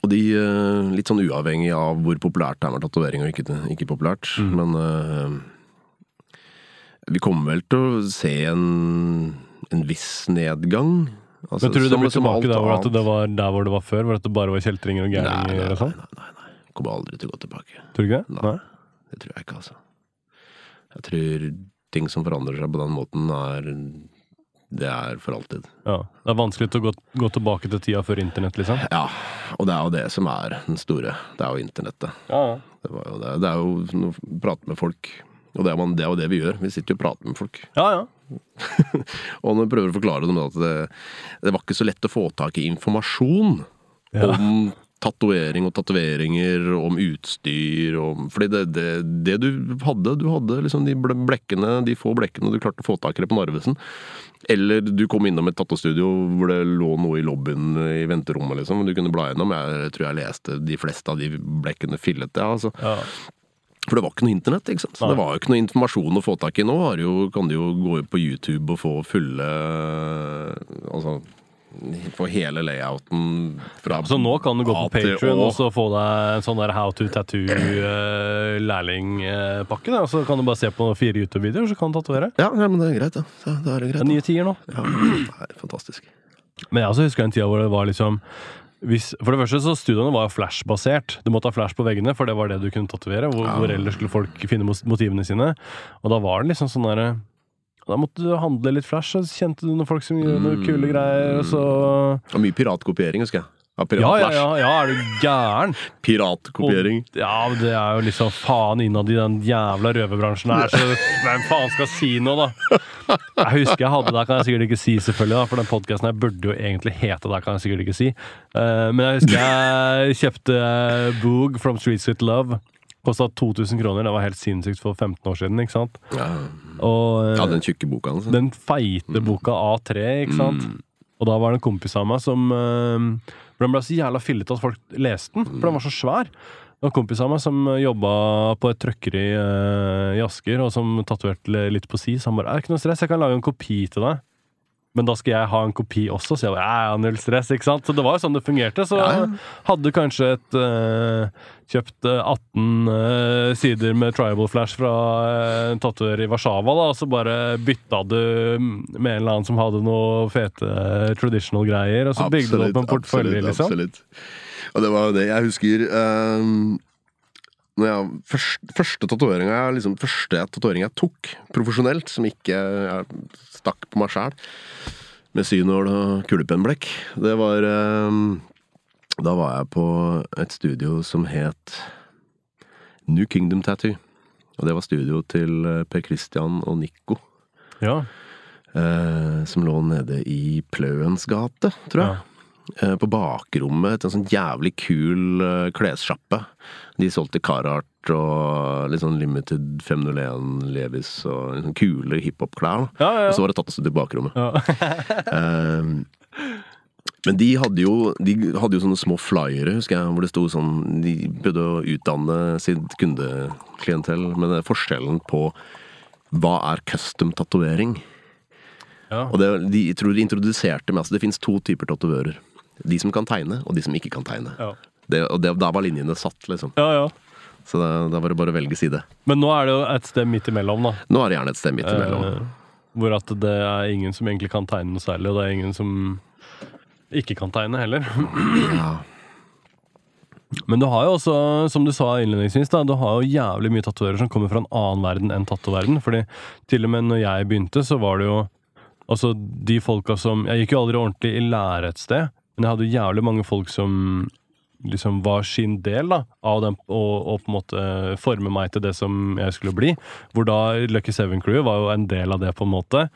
Og de, eh, litt sånn uavhengig av hvor populært det er med tatovering og ikke, ikke populært. Mm. Men uh, vi kommer vel til å se en, en viss nedgang. Altså, Men tror du det blir tilbake der hvor, at det var der hvor det var før? Hvor det bare var kjeltringer og Nei, nei, nei, sånn? nei, nei, nei. Kommer aldri til å gå tilbake. Tror du ikke det? Nei. Det tror jeg ikke, altså. Jeg tror ting som forandrer seg på den måten, er Det er for alltid. Ja. Det er vanskelig å gå, gå tilbake til tida før internett, liksom? Ja, og det er jo det som er den store. Det er jo internettet. Ja, ja. Det, var jo det. det er jo å prate med folk. Og det er, man, det er jo det vi gjør. Vi sitter jo og prater med folk. ja, ja. Og når vi prøver å forklare dem at det, det var ikke så lett å få tak i informasjon Ja. om tatovering og tatoveringer, om utstyr om Fordi det, det, det du hadde, du hadde liksom de blekkene, de få blekkene du klarte å få tak i det på Narvesen. Eller du kom innom et tattostudio hvor det lå noe i lobbyen i venterommet, liksom. Du kunne bla gjennom. Jeg tror jeg leste de fleste av de blekkene fillete. Ja, altså. ja. For det var ikke noe internett, ikke sant. Så Nei. det var jo ikke noe informasjon å få tak i. Nå har jo, kan du jo gå på YouTube og få fulle Altså få hele layouten fra Så nå kan du gå på Patrion Patreon og så få deg en sånn der How to tattoo-lærlingpakke. og så kan du bare se på fire YouTube-videoer, så kan du tatovere. Ja, ja, men det er greit, ja. det. Da er det Det greit. er nye tider nå. Ja, det er fantastisk. Men jeg også husker en tid hvor det var liksom hvis, For det første så Studioene var flash-basert. Du måtte ha flash på veggene, for det var det du kunne tatovere. Hvor, Ja. hvor ellers skulle folk finne motivene sine. Og da var det liksom sånn derre Da måtte du handle litt flash, og så kjente du noen folk som gjorde noen kule greier, og så Og mye piratkopiering, husker jeg. Ja, Ja, ja, ja, ja, er du gæren? Piratkopiering. Og- Ja, men det er jo liksom faen innad i den jævla røverbransjen her, så hvem faen skal si noe, da? Jeg husker jeg hadde det, kan jeg sikkert ikke si, selvfølgelig, da, for den podkasten her burde jo egentlig hete det, kan jeg sikkert ikke si. Uh, men jeg husker jeg kjøpte Boog from Streets with Love. Kosta 2000 kroner. Det var helt sinnssykt for 15 år siden, ikke sant? Ja, Og eh, ja den tjukke boka Altså. den feite boka A3, ikke sant? Og da var det en kompis av meg som øh, Den ble så jævla fillete at folk leste den, for den var så svær. Det var en kompis av meg som jobba på et trøkkeri øh, i Asker, og som tatoverte litt på si. Så han bare 'Er ikke noe stress, jeg kan lage en kopi til deg'. Men da skal jeg ha en kopi også, så jeg bare ja, null stress, ikke sant? Så det var jo sånn det fungerte. Så Ja, hadde kanskje et uh, kjøpt øh, 18 uh, sider med tribal flash fra øh, en tatoverer i Warszawa, da, og så bare bytta du med en eller annen som hadde noe fete uh, traditional greier, og så bygde du opp en portfølje, absolutt, liksom. Absolutt. Og det var jo det jeg husker um jeg, først, Første tatoveringa jeg, liksom, jeg tok profesjonelt, som ikke jeg stakk på meg sjæl, med synål og kulepennblekk, det var ehm, Da var jeg på et studio som het New Kingdom Tattoo. Og det var studio til eh, Per Christian og Nico. Ja. Eh, som lå nede i Pløens gate, tror jeg. Eh, på bakrommet til en sånn jævlig kul uh, klessjappe. De solgte Carhartt og litt sånn Limited 501 Levis og sånn kule hiphop-klær. Ja, ja, ja. Og så var det tatt i bakrommet. Eh, men de hadde, jo, de hadde jo sånne små flyere, husker jeg, hvor det sto sånn De prøvde å utdanne sitt kundeklientell det forskjellen på hva er custom tatovering? Ja. Og det, de tror de introduserte meg. altså Det fins to typer tatovører. De som kan tegne, og de som ikke kan tegne. Ja. Det, og det, da var linjene satt, liksom. ja, ja. Så da, da var det bare å velge side. Men nå er det jo et sted midt imellom, da. Nå er det gjerne et sted midt imellom. Eh, hvor at det er ingen som egentlig kan tegne noe særlig, og det er ingen som ikke kan tegne heller. Ja. Men du har jo også, som du sa innledningsvis, da, du har jo jævlig mye tatoverer som kommer fra en annen verden enn tatoverden. Fordi til og med når jeg begynte, så var det jo Altså, de folka som Jeg gikk jo aldri ordentlig i lære et sted, men jeg hadde jo jævlig mange folk som liksom var sin del da, av den, og, og på en måte forme meg til det som jeg skulle bli. Hvor da Lucky Seven Crew var jo en del av det, på en måte.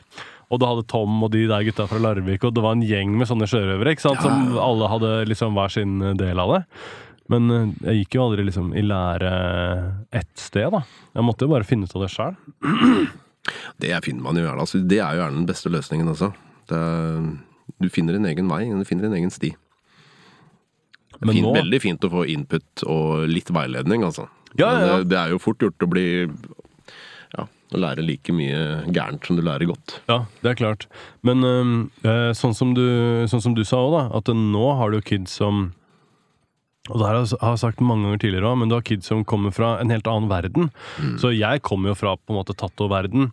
Og du hadde Tom og de der gutta fra Larvik, og det var en gjeng med sånne sjørøvere ikke sant? som alle hadde liksom hver sin del av det. Men eh, jeg gikk jo aldri liksom i lære ett sted, da. Jeg måtte jo bare finne ut av det sjøl. Det finner man jo gjerne. Altså, det er jo gjerne den beste løsningen også. Det er, du finner en egen vei, du finner en egen sti. Men fin, nå- Veldig fint å få input og litt veiledning, altså. Ja, ja, Men ja. Det, det er jo fort gjort å bli Ja, å lære like mye gærent som du lærer godt. Ja, det er klart. Men eh, sånn, som du, sånn som du sa òg, da, at nå har du kids som og det her har jeg sagt mange ganger tidligere også, men du har kids som kommer fra en helt annen verden. Så jeg kommer jo fra på en måte tatto-verden,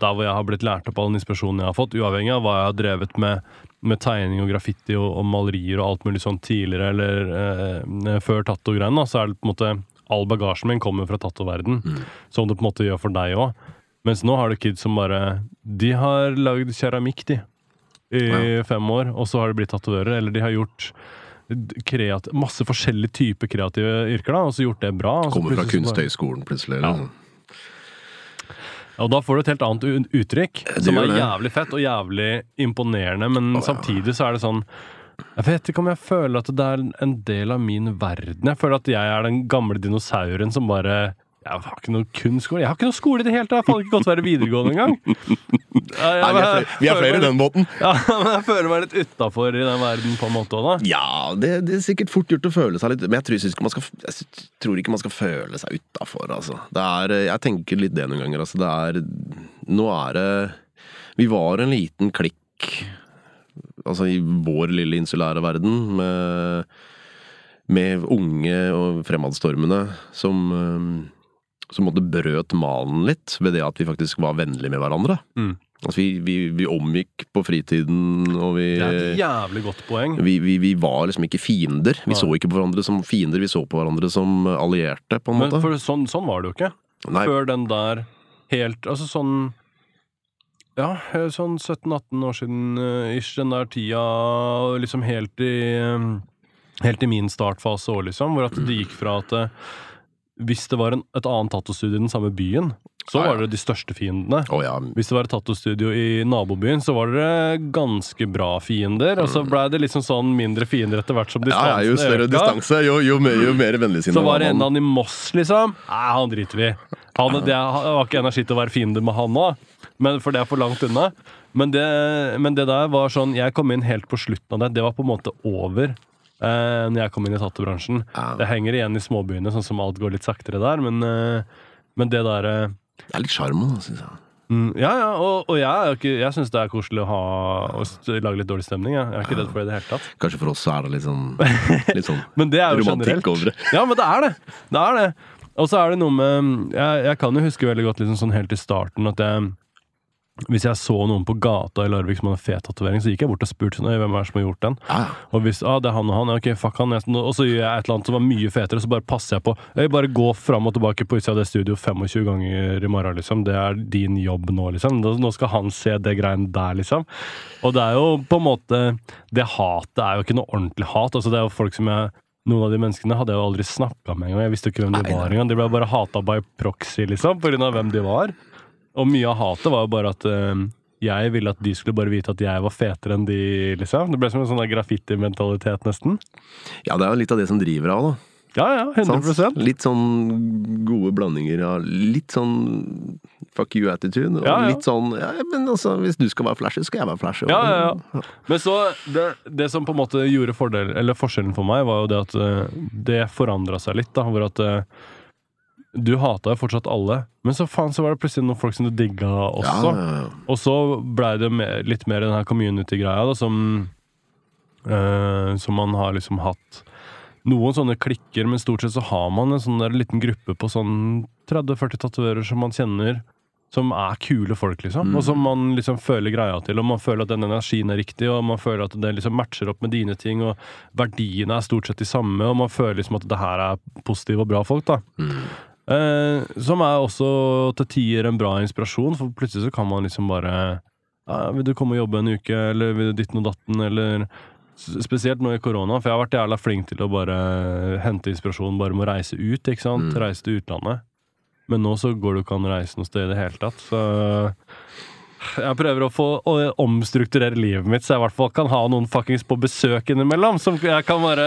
der hvor jeg har blitt lært opp all den inspirasjonen jeg har fått, uavhengig av hva jeg har drevet med, med tegning og graffiti og, og malerier og alt mulig sånn tidligere, eller eh, før tatto-greiene, så er det på en måte All bagasjen min kommer fra tatto-verden, som det på en måte gjør for deg òg. Mens nå har du kids som bare De har lagd keramikk, de. I fem år, og så har de blitt tatoverer. Eller de har gjort kreativ, masse forskjellige typer kreative yrker, da, og så gjort det bra. Kommer fra Kunsthøgskolen plutselig. Ja. Og da får du et helt annet uttrykk, Det som er jævlig fett og jævlig imponerende, men oh, samtidig så er det sånn Jeg vet ikke om jeg føler at det er en del av min verden. Jeg føler at jeg er den gamle dinosauren som bare Jeg har ikke noe kunstskole. Jeg har ikke noe skole i det hele tatt! Jeg har ikke gått være videregående engang! Ja, ja, Nei, vi er flere, vi er flere i den båten. Ja, men jeg føler meg litt utafor i den verden på en måte da. Ja, det, det er sikkert fort gjort å føle seg litt Men jeg tror, ikke man skal, tror ikke man skal føle seg utafor, altså. Det er, jeg tenker litt det noen ganger, altså. Det er Nå er det Vi var en liten klikk, altså i vår lille insulære verden, med, med unge og fremadstormende som eh, som måtte brøt malen litt ved det at vi faktisk var vennlige med hverandre. Mm. Altså vi, vi, vi omgikk på fritiden, og vi Det er et jævlig godt poeng. vi, vi, vi var liksom ikke fiender. Vi Nei. så ikke på hverandre som fiender, vi så på hverandre som allierte, på en Men måte. for sånn, sånn var det jo ikke. Nei, Før den der helt Altså sånn Ja, eh, sånn 17-18 år siden eh, ish, den der tida liksom helt i eh, Helt i min startfase òg, liksom, hvor at det gikk fra at hvis det var en, et annet tattostudio i den samme byen, så var det de største fiendene. Oh, ja. Hvis det var et tattostudio i nabobyen, så var det ganske bra fiender. Og så blei det liksom sånn mindre fiender etter hvert som distansen ja, ja, jo større distanse, jo, jo, mer, jo mer vennligsinnet Så var det en av eller i Moss, liksom. Nei, han driter vi i. Han, det var ikke energi til å være fiende med han òg, for det er for langt unna. Men det, men det der var sånn Jeg kom inn helt på slutten av det. Det var på en måte over. Eh, når jeg kom inn i tattobransjen. Ja. Det henger igjen i småbyene, sånn som alt går litt saktere der, men, eh, men det der eh, Det er litt sjarmen, syns jeg. mm, Ja, ja, og, og jeg, er jo ikke- jeg syns det er koselig å ha å lage litt dårlig stemning. Jeg, jeg er ikke redd for det i det hele tatt. Kanskje for oss så er det litt sånn, litt sånn Men det er jo romantikk generelt. over det. Ja, men det er det. Det er det. Og så er det noe med Jeg, jeg kan jo huske veldig godt liksom sånn helt i starten at jeg hvis jeg så noen på gata i Larvik som hadde fet tatovering, så gikk jeg bort og spurte sånn, «Øy, hvem er det som har gjort den. Ja. Og hvis ah, det er han og han, ja, ok, fuck han. Og så gjør jeg et eller annet som var mye fetere, så bare passer jeg på. Jeg bare gå fram og tilbake på utsida av det studio 25 ganger i morgen, liksom. Det er din jobb nå, liksom. Nå skal han se det greiene der, liksom. Og det er jo på en måte Det hatet er jo ikke noe ordentlig hat. Altså, det er jo folk som jeg noen av de menneskene hadde jeg jo aldri snakka med engang. Jeg visste jo ikke hvem de var engang. De ble bare hata by proxy, liksom, av hvem de var. Og mye av hatet var jo bare at eh, jeg ville at de skulle bare vite at jeg var fetere enn de, liksom. Det ble som en sånn der graffiti-mentalitet, nesten. ja, det er jo litt av det som driver av, da. Ja, ja, 100 Sant? Litt sånn gode blandinger av litt sånn fuck you-attitude, og Ja, ja. litt sånn ja, men altså, hvis du skal være flashy, skal jeg være flashy. Ja, ja, ja. Men så, det, det som på en måte gjorde fordel, eller forskjellen for meg, var jo det at eh, det forandra seg litt. da, Hvor at eh, du hata jo fortsatt alle, men så faen så var det plutselig noen folk som du digga også. ja, ja. Og så blei det mer, litt mer den her community-greia, som øh, Som man har liksom hatt noen sånne klikker, men stort sett så har man en sånn der liten gruppe på sånn 30-40 tatoverer som man kjenner. Som er kule folk, liksom. Og som man liksom føler greia til. Og man føler at den energien er riktig, og man føler at det liksom matcher opp med dine ting. Og verdiene er stort sett de samme, og man føler liksom at det her er positive og bra folk. da Eh, som er også til tider en bra inspirasjon, for plutselig så kan man liksom bare ja, 'Vil du komme og jobbe en uke?' eller 'Vil du dytte noe datten?' eller Spesielt nå i korona, for jeg har vært jævla flink til å bare hente inspirasjon bare med å reise ut, ikke sant? Reise til utlandet. Men nå så går det jo ikke an å reise noe sted i det hele tatt, så jeg prøver å få å omstrukturere livet mitt, så jeg i hvert fall kan ha noen fuckings på besøk innimellom. Som jeg kan bare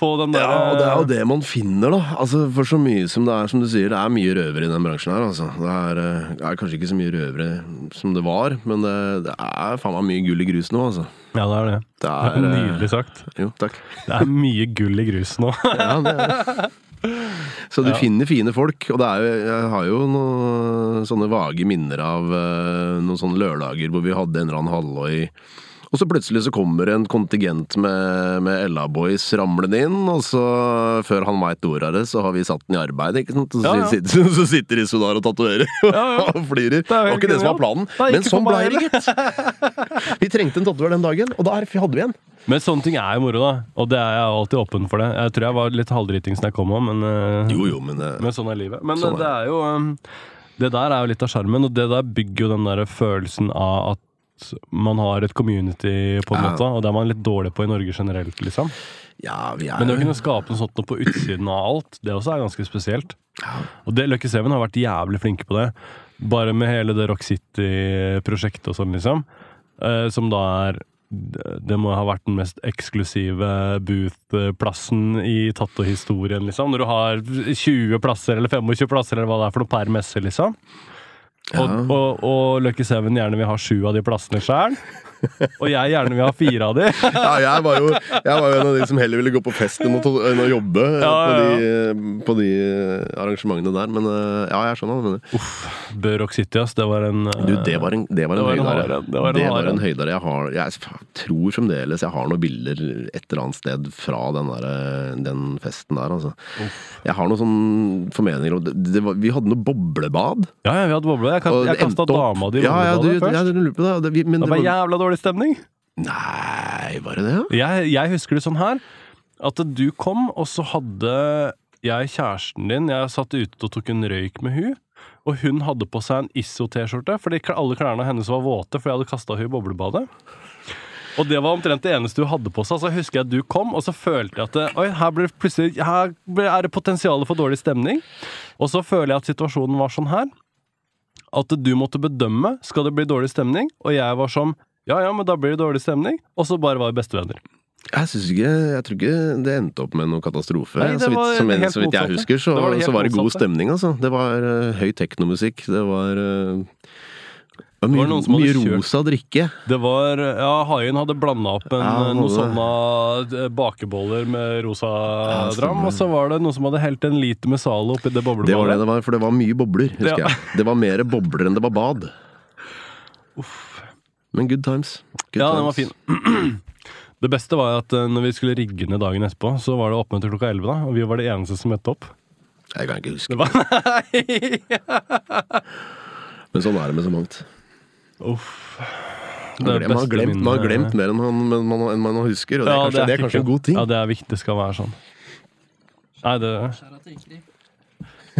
få den der Ja, og det er jo det man finner, da. Altså, For så mye som det er, som du sier, det er mye røvere i den bransjen her. Altså. Det, er, eh, det er kanskje ikke så mye røvere som det var, men det, det er faen meg mye gull i grus nå, altså. Ja, det er det. Det Det er, er eh, nydelig sagt. Jo, takk. Det er mye gull i grus nå. Ja, det er det. Så du Ja. finner fine folk, og det er jo, jeg har jo noen sånne vage minner av eh, noen sånne lørdager hvor vi hadde en eller annen halvøy og så plutselig så kommer en kontingent med, med Ella Boys ramlende inn, og så, før han veit ordet av det, så har vi satt den i arbeid, ikke sant? Så, Ja, ja. Sitter, så sitter de så der og tatoverer ja. og flirer. Det var ikke det som var planen, men sånn ble det, gitt! Vi trengte en tatover den dagen, og da hadde vi en. Men sånne ting er jo moro, da. Og det er jeg alltid åpen for det. Jeg tror jeg var litt halvdritings da jeg kom òg, men, eh, Jo, jo, men det, men sånn er livet. Men Sånn er det er jo um, Det der er jo litt av sjarmen, og det der bygger jo den der følelsen av at man har et community, på en måte, og det er man litt dårlig på i Norge generelt, liksom. Ja, vi er Men det å kunne skape noe sånt noe på utsiden av alt, det også er ganske spesielt. Ja. Og det, Lucky Seven har vært jævlig flinke på det. Bare med hele det Rock City-prosjektet og sånn, liksom. Eh, som da er det må ha vært den mest eksklusive booth-plassen i Tatto-historien, liksom. Når du har 20 plasser eller 25 plasser eller hva det er for noe per messe, liksom. Og, Ja. og, og Lucky Seven gjerne vil ha sju av de plassene sjøl. Og jeg gjerne vil ha fire av de. Ja, jeg var, jo, jeg var jo en av de som heller ville gå på fest enn å, enn å jobbe ja, Ja, På, de, på de arrangementene der. Men eh, ja, jeg skjønner hva du mener. Burrock City, ass. Det var en eh, Du, det var en, det var en Det var en høydare. det var en Det var en høydare. Jeg, har, jeg tror fremdeles jeg har noen bilder et eller annet sted fra den, der, eh, den festen der. Altså. Jeg har noen sånne formeninger om det, var, Vi hadde noe boblebad. Ja, ja, vi hadde boble. Jeg, og jeg kasta dama di i ja, ja, du, boblebadet ja, først. du lurer på det. Men Det var, jævla dårlig stemning. nei, var det det? Jeg, jeg husker det sånn her at du kom, og så hadde jeg kjæresten din Jeg satt ute og tok en røyk med hun og hun hadde på seg en Isso-T-skjorte, fordi alle klærne hennes var våte, for jeg hadde kasta henne i boblebadet. Og det var omtrent det eneste hun hadde på seg. Så husker jeg at du kom, og så følte jeg at det, Oi, her, ble plutselig, her er det potensialet for dårlig stemning. Og så føler jeg at situasjonen var sånn her. At du måtte bedømme skal det bli dårlig stemning, og jeg var som ja, ja, men da blir det dårlig stemning. Og så bare var vi bestevenner. Jeg synes ikke, jeg tror ikke det endte opp med noen katastrofe. Nei, så, vidt, som, en, så vidt jeg husker, så Det var det, det så var det god stemning, altså. Det var uh, høy teknomusikk. Det var, uh, det var mye, hadde mye rosa drikke. Det var Ja, Haien hadde blanda opp en, Ja, noen sånne eh, bakeboller med rosa Ja, dram, og så var det noen som hadde helt en liter med Zalo oppi det Det var det det var, for det var mye bobler, husker Ja. jeg. Det var mer bobler enn det var bad. Men good times. Good Ja, den var times. fin. Det beste var at eh, når vi skulle rigge ned dagen etterpå, så var det oppmøte klokka 11, da, og vi var det eneste som møtte opp. Jeg kan ikke huske. Det var Nei! Men sånn er det med så mangt. Uff. Man, Det glem- man, har beste glemt, man har glemt mer enn man, men man, enn man husker, og det er kanskje, det er kanskje en god ting. Ja, det er viktig. Det skal være sånn. Nei, det.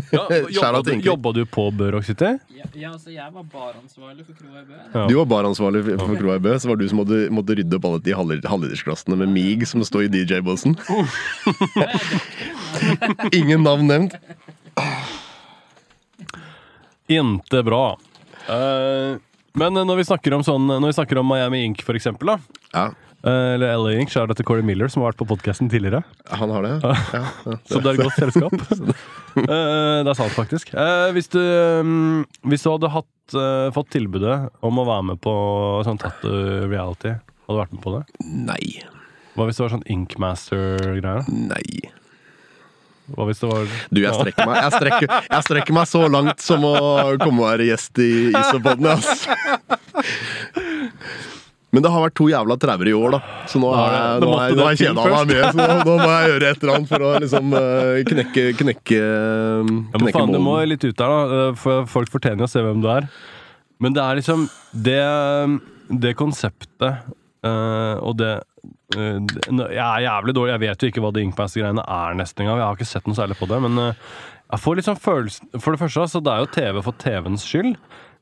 ja, jobba, du, jobba du på Burrock City? Ja, ja, altså, jeg var baransvarlig for kroa i Bø. Ja. Du var baransvarlig for Kroa i Bø, så var du som måtte, måtte rydde opp alle de halv- halvlitersglassene med mig som står i DJ-båsen. Ingen navn nevnt. Inte bra. Uh, men når vi snakker om sånn Når vi snakker om Miami Ink, for eksempel, da. Ja, eller LA Ink, så er dette til Corey Miller, som har vært på podkasten tidligere. han har det. Ja, ja. Så det er et godt selskap. Eh, det er sant, faktisk. Eh, hvis, du, mm, hvis du hadde hatt, eh, fått tilbudet om å være med på sånn tattoo reality, hadde du vært med på det? Nei. Hva hvis det var sånn Inkmaster-greier? Nei. Hva hvis det var Du, jeg strekker meg, jeg strekker, jeg strekker meg så langt som å komme og være gjest i Isopodene, ass. Men det har vært to jævla trauer i år, da. Så nå Det nå er, jeg, nå er jeg til meg mye. Så nå, nå må jeg gjøre et eller annet for å liksom knekke knekke Knekke, Ja, men faen, Du må litt ut der, da. eh, For folk fortjener å se hvem du er. Men det er liksom Det, det konseptet eh, og det eh, Jeg er jævlig dårlig. Jeg vet jo ikke hva de Inkpass-greiene er nesten engang. Jeg har ikke sett noe særlig på det. Men eh, jeg får litt sånn følelse For det første, så det er jo TV for TV-ens skyld.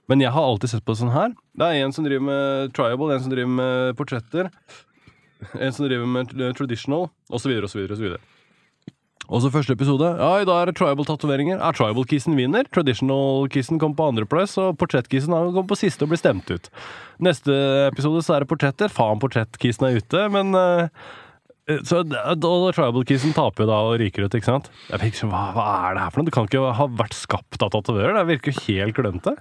Men jeg har alltid sett på det sånn her. Det er en som driver med triable, en som driver med portretter. En som driver med eh, traditional, osv., osv., osv. Og så første episode. Ja, i dag er det tribal-tatoveringer. Er tribal-kissen vinner? Traditional-kissen kom på andreplass, og portrett-kissen kom på siste og blir stemt ut. Neste episode så er det portretter. Faen, portrett-kissen er ute, men eh, så da- da- Tribal-kissen taper jo da og ryker ut, ikke sant? Jeg fikk hva, hva er det her for noe? Det kan ikke ha vært skapt av tatoverer? Det virker jo helt klønete.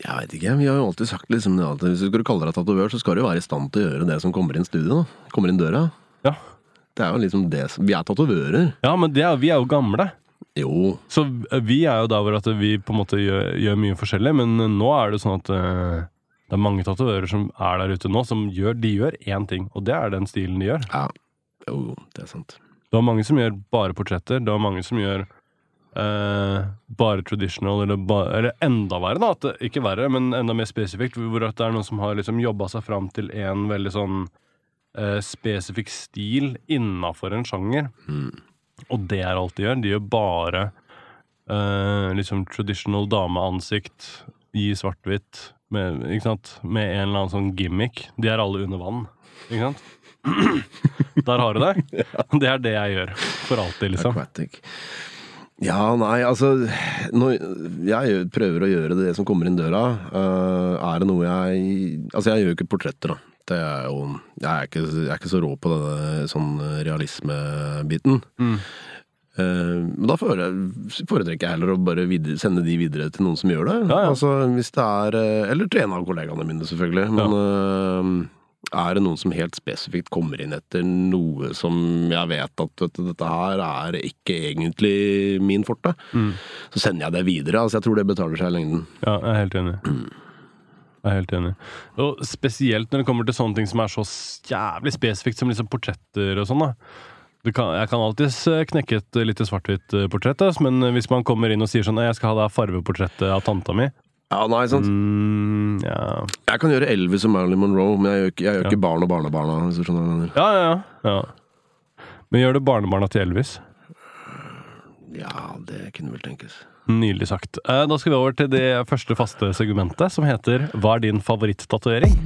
Jeg vet ikke, vi har jo alltid sagt liksom det at hvis du skal kalle deg tatovør, så skal du jo være i stand til å gjøre det som kommer inn studio, da. Kommer inn døra. Ja, Det er jo liksom det som Vi er tatovører. ja men det er, vi er jo gamle. Jo. Så vi er jo der hvor at vi på en måte gjør, gjør mye forskjellig, men nå er det sånn at uh, det er mange tatovører som er der ute nå, som gjør, de gjør én ting, og det er den stilen de gjør. Ja. Jo, det er sant. Det har mange som gjør bare portretter, det har mange som gjør eh, bare traditional, eller, ba, eller enda verre, da. Det, ikke verre, men enda mer spesifikt, hvor det er noen som har liksom jobba seg fram til en veldig sånn uh, spesifikk stil innafor en sjanger. Og det er alt de gjør. De gjør bare uh, liksom traditional dameansikt i svart-hvitt med, med en eller annen sånn gimmick. De er alle under vann, ikke sant? Der har du det. Det er det jeg gjør. For alltid, liksom. Aquatic. Ja, nei, altså Jeg prøver å gjøre det som kommer inn døra. Uh, er det noe jeg Altså, jeg gjør jo ikke portretter, da. Det er jo Jeg er ikke, jeg er ikke så rå på denne sånn realismebiten. Mm. Uh, Men da foretrekker jeg heller å bare videre, sende de videre til noen som gjør det. Ja, ja. Altså, hvis det er eh, Eller en av kollegaene mine, selvfølgelig. Men eh, er det noen som helt spesifikt kommer inn etter noe som jeg vet at vet du, dette her er ikke egentlig min forte, Mm. så sender jeg det videre. Altså, jeg tror det betaler seg i lengden. Ja, jeg er helt enig. Jeg er helt enig. Og spesielt når det kommer til sånne ting som er så jævlig spesifikt som liksom portretter og sånn, da. Kan, jeg kan alltids eh, knekke et lite svart-hvitt eh, portrett, men hvis man kommer inn og sier sånn 'Jeg skal ha det farveportrettet av tanta mi', Ja, nei, sant? mm, ja. Jeg kan gjøre Elvis og Marilyn Monroe, men jeg gjør ikke, jeg gjør Ja. ikke barn og barnebarna. Hvis du skjønner hva jeg mener. ja, ja, ja, ja. Men gjør du barnebarna til Elvis? Ja, det kunne vel tenkes. Nydelig sagt. Eh, Da skal vi over til det første faste segmentet, som heter 'Hva er din favoritt-tatovering?'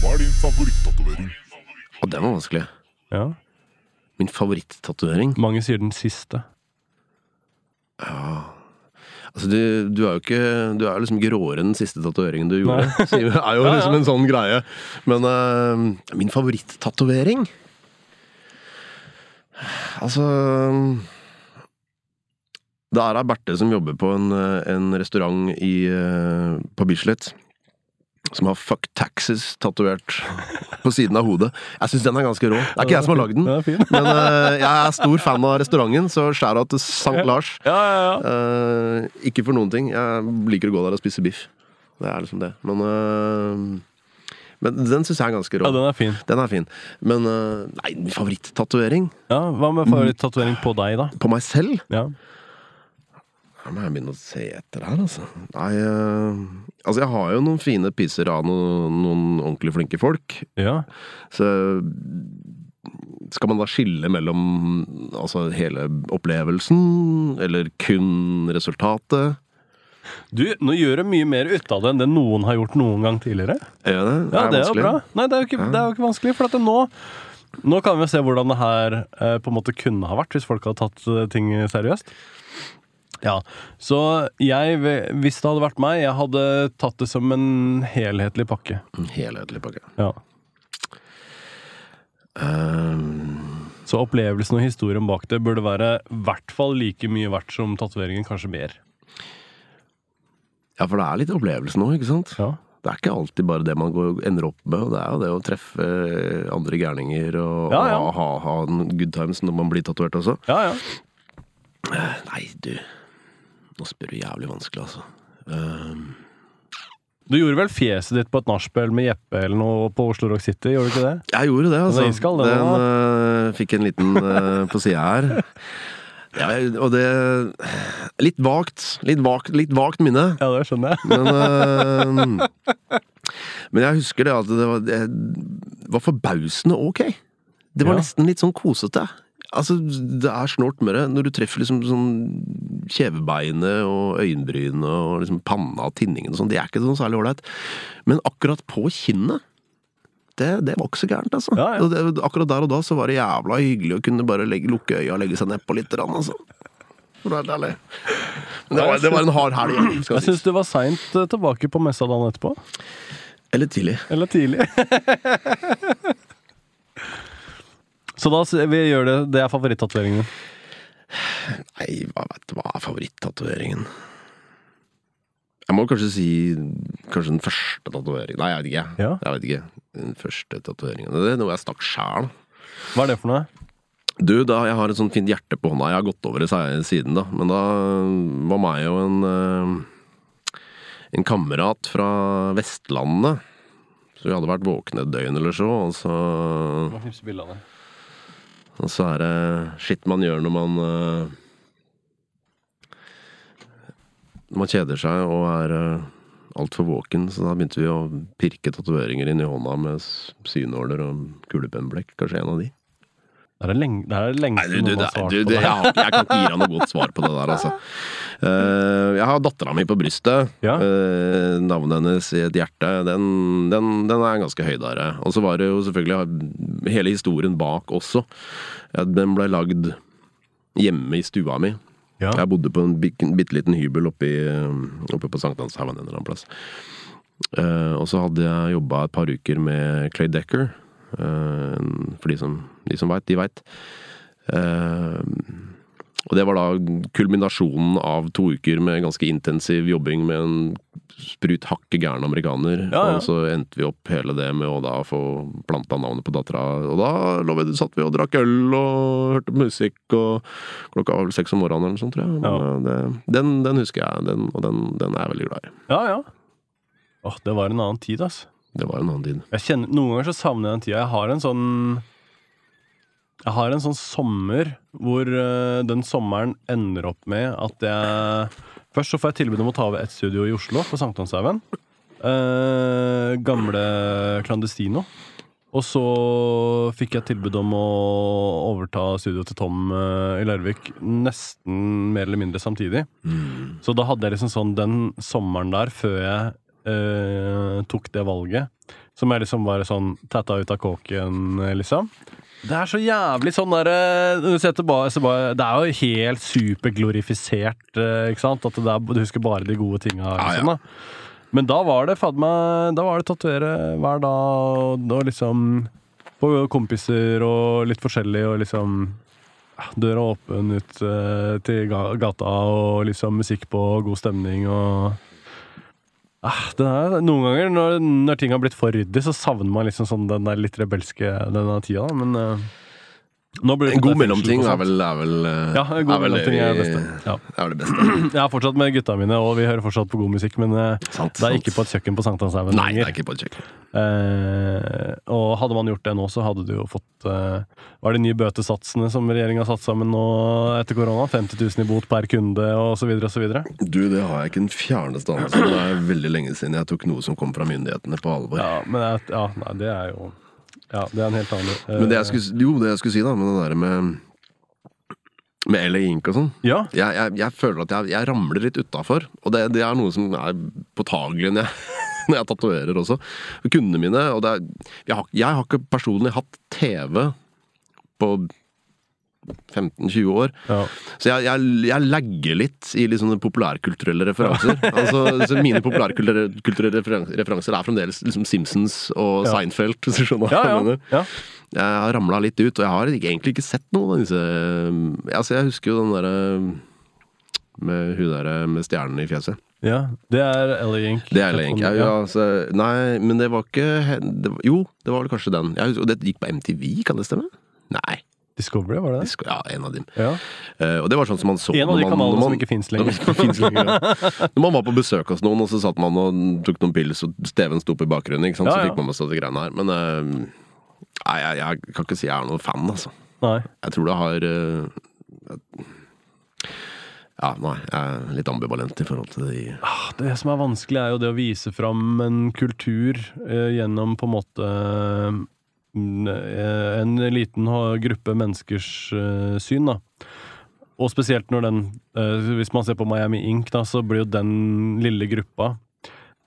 Hva er din favorittatovering? Og den var vanskelig. Ja. Min favorittatovering Mange sier den siste. Altså, du, du er jo ikke Du er liksom gråere enn den siste tatoveringen du gjorde. Det er jo Ja, ja. liksom en sånn greie. Men uh, min favorittatovering Altså Det er ei Berthe som jobber på en, eh, en restaurant i, eh, på Bislett. Som har 'fuck taxes' tatovert på siden av hodet. Jeg syns den er ganske rå. Det er ikke jeg som har lagd den, men uh, jeg er stor fan av restauranten, så skjæra til St. Lars. Ja, ja, ja. Uh, ikke for noen ting. Jeg liker å gå der og spise biff. Det er liksom det. Men, uh, men den syns jeg er ganske rå. ja, den er fin. Den er fin. Men nei, min favorittatovering Ja, Hva med favorittatovering på deg, da? på meg selv Ja. Her må jeg begynne å se etter her, altså. Nei, eh, altså jeg har jo noen fine pisser av noen, noen ordentlig flinke folk. ja. Så skal man da skille mellom altså hele opplevelsen, eller kun resultatet? Du, nå gjør du mye mer ut av det enn det noen har gjort noen gang tidligere. Er det? Ja, det er jo bra. Nei, det er jo ikke, det er jo ikke vanskelig, for nå nå kan vi se hvordan det her eh, på en måte kunne ha vært hvis folk hadde tatt eh, ting seriøst. Ja, Så jeg, hvis det hadde vært meg, jeg hadde tatt det som en helhetlig pakke. En Helhetlig pakke. Ja. Um... Så opplevelsen og historien bak det burde være i hvert fall like mye verdt som tatoveringen, kanskje mer. ja, for det er litt opplevelse nå, ikke sant? Ja. Det er ikke alltid bare det man går, ender opp med, og det er jo det å treffe andre gærninger og, Ja, ja. og ha, ha en good times når man blir tatovert også. Ja, ja. Nei, du. Nå spør du jævlig vanskelig, altså. Um, Du gjorde vel fjeset ditt på et nachspiel med Jeppe eller noe på Oslo Rock City, gjorde du ikke det? jeg gjorde det, altså. Iskald, den den eh, fikk en liten uh, på sida her. Ja, og det Litt vagt. Litt vagt, litt vagt minne. Ja, det skjønner jeg. Men, uh, men jeg husker det at det var, det var forbausende ok. Det var Ja. nesten litt sånn kosete. Altså, det er snålt det. Når du treffer liksom sånn kjevebeinet og øyenbrynet og liksom panna og tinningen og sånn, det er ikke sånn særlig ålreit. Men akkurat på kinnet det, det var ikke så gærent, altså. Ja, ja. Det, akkurat der og da så var det jævla hyggelig å kunne bare legge, lukke øya og legge seg nedpå litt, Rann, altså. Ærlig. Men det var, det var en hard helg, Jeg syns du var seint eh, tilbake på messa dagen etterpå. Eller tidlig. Eller tidlig. Så da vi gjør det Det er favorittatoveringen din. Nei, hva vet du, hva er favorittatoveringen? Jeg må kanskje si Kanskje den første tatoveringen Nei, jeg vet ikke. Ja. Jeg vet ikke. Den første tatoveringen. Det er noe jeg stakk sjæl. Hva er det for noe? Du, da, jeg har et sånt fint hjerte på hånda. Jeg har gått over det siden, da. Men da var meg og en eh, En kamerat fra Vestlandet. Så vi hadde vært våkne et døgn eller så, og så Må knipse bilde så er det shit man gjør når man eh, Når man kjeder seg og er uh, altfor våken. Så da begynte vi å pirke tatoveringer inn i hånda med synåler og kulepennblekk. Kanskje en av de. Det er det lenge, det er det lengste Nei, du, du, noen har svart du, på det, jeg, har, jeg kan ikke gi deg noe godt svar på det der, altså. Uh, jeg har dattera mi på brystet. Ja. Uh, navnet hennes i et hjerte. Den, den, den er ganske høydere. Og så var det jo selvfølgelig hele historien bak også. Den ble lagd hjemme i stua mi. Ja. Jeg bodde på en bitte liten hybel oppe, i, oppe på Sankthanshaugen en eller annen plass. Uh, og så hadde jeg jobba et par uker med Clay Decker. Eh, for de som, de som veit, de veit. og det var da kulminasjonen av to uker med ganske intensiv jobbing med en sprut hakke gæren amerikaner. Ja, ja. Og så endte vi opp hele det med å da få planta navnet på dattera. Og da lå vi, satt vi og drakk øl og hørte musikk, og klokka var vel seks om morgenen eller noe sånt, tror jeg. Ja. eh, det, den, den husker jeg, den, og den, den er jeg veldig glad i. Ja, ja. Åh, det var en annen tid, altså. Det var en annen tid. Jeg kjenner, noen ganger så savner jeg den tida. Jeg har en sånn Jeg har en sånn sommer hvor uh, den sommeren ender opp med at jeg Først så får jeg tilbud om å ta over ett studio i Oslo, på Sankthanshaugen. Uh, gamle Clandestino. Og så fikk jeg tilbud om å overta studioet til Tom uh, i Larvik nesten mer eller mindre samtidig. Så da hadde jeg liksom sånn den sommeren der, før jeg eh, tok det valget, som jeg liksom bare sånn tatta ut av kåken, eh, liksom. Det er så jævlig sånn derre så Det er jo helt superglorifisert, eh, ikke sant? At det er, du husker bare de gode tinga. Ja, Liksom, da. Men da var det fader meg Da var det tatovere hver dag, og, og liksom På kompiser og litt forskjellig, og liksom Døra åpen ut uh, til gata, og liksom musikk på, god stemning og ah, er, Noen ganger når, når ting har blitt for ryddig, så savner man liksom sånn den der litt rebelske denne tida, men det En god mellomting er vel, er vel, eh, Ja, en god er vel er det vi- beste. Ja. er det beste. Jeg er fortsatt med gutta mine, og vi hører fortsatt på god musikk, men eh, Sant, det er sant. ikke på et kjøkken på Sankthanshaugen Nei, det er ikke på et kjøkken. Eh, og hadde man gjort det nå, så hadde du jo fått eh, Var det nye bøtesatsene som regjeringa har satt sammen nå etter korona? 50 000 i bot per kunde, så videre. Du, det har jeg ikke en fjerneste anelse om. Det er veldig lenge siden jeg tok noe som kom fra myndighetene på alvor. Ja, men jeg, ja, nei, det er jo Ja, det er en helt annen uh, Men det jeg skulle, jo, det jeg skulle si, da, med det der med med LA Ink og sånn. Ja, Jeg, jeg, jeg føler at jeg, jeg ramler litt utafor. Og det, det er noe som er påtagelig når jeg, når jeg tatoverer også. Kundene mine og det er, har, jeg har ikke personlig hatt TV på 15-20 år. ja. Så jeg, jeg, jeg lagger litt i sånne populærkulturelle referanser. altså, så Mine populærkulturelle referanser er fremdeles liksom Simpsons og Ja. Seinfeld. Hvis du skjønner hva ja, jeg ja, mener. ja. Jeg har ramla litt ut, og jeg har egentlig ikke sett noen av disse Altså, jeg husker jo den derre med hun derre med stjernen i fjeset. ja. Det er Ellie Ink. Det er Ellie Ja, ja, altså, nei, men det var ikke det Jo, det var vel kanskje den. Jeg husker, og det gikk på MTV, kan det stemme? Nei. Discovery, var det det? Ja, en av dem. Ja. Uh, og det var sånn som man så En av de kanalene man- som ikke fins lenger. Lenger, ja. Når man var på besøk hos noen, og så satt man og tok noen pils, og Steven sto opp i bakgrunnen? Ja, så fikk man med seg de greiene her. Men uh, nei, jeg, jeg kan ikke si jeg er noen fan, altså. Nei. Jeg tror det har eh, Ja, nei, jeg er litt ambivalent i forhold til de Ah, Det som er vanskelig, er jo det å vise fram en kultur eh, gjennom på en måte en liten gruppe menneskers eh, syn, da. Og spesielt når den eh, Hvis man ser på Miami Ink, da, så blir jo den lille gruppa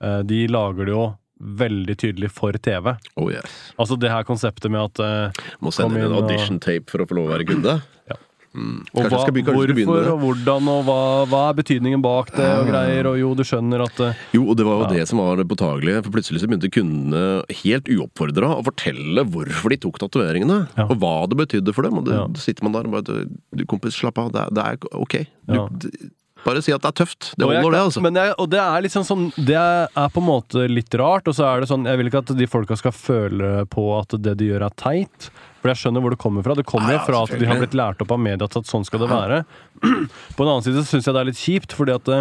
eh, De lager det jo veldig tydelig for TV. Oh yes. Altså det her konseptet med at eh, Må sende inn en audition tape for å få lov å være kunde. Ja. Mm. Og hva, begynne hvorfor og hvordan, og hva, hva er betydningen bak det, og greier. Og jo, du skjønner at eh, Jo, og det var jo Ja. det som var påtagelig. For plutselig så begynte kundene helt uoppfordra å fortelle hvorfor de tok tatoveringene. Ja. Og hva det betydde for dem. Og det, Ja. da sitter man der og bare Du, kompis, slapp av. Det er, det er ok. Du, bare si at det er tøft. Det holder, det, altså. Men jeg, og det er liksom sånn Det er på en måte litt rart, og så er det sånn Jeg vil ikke at de folka skal føle på at det de gjør er teit. For jeg skjønner hvor det kommer fra. Det kommer Ja, fra at de har blitt lært opp av media at sånn skal det være. På en annen side syns jeg det er litt kjipt, fordi at det,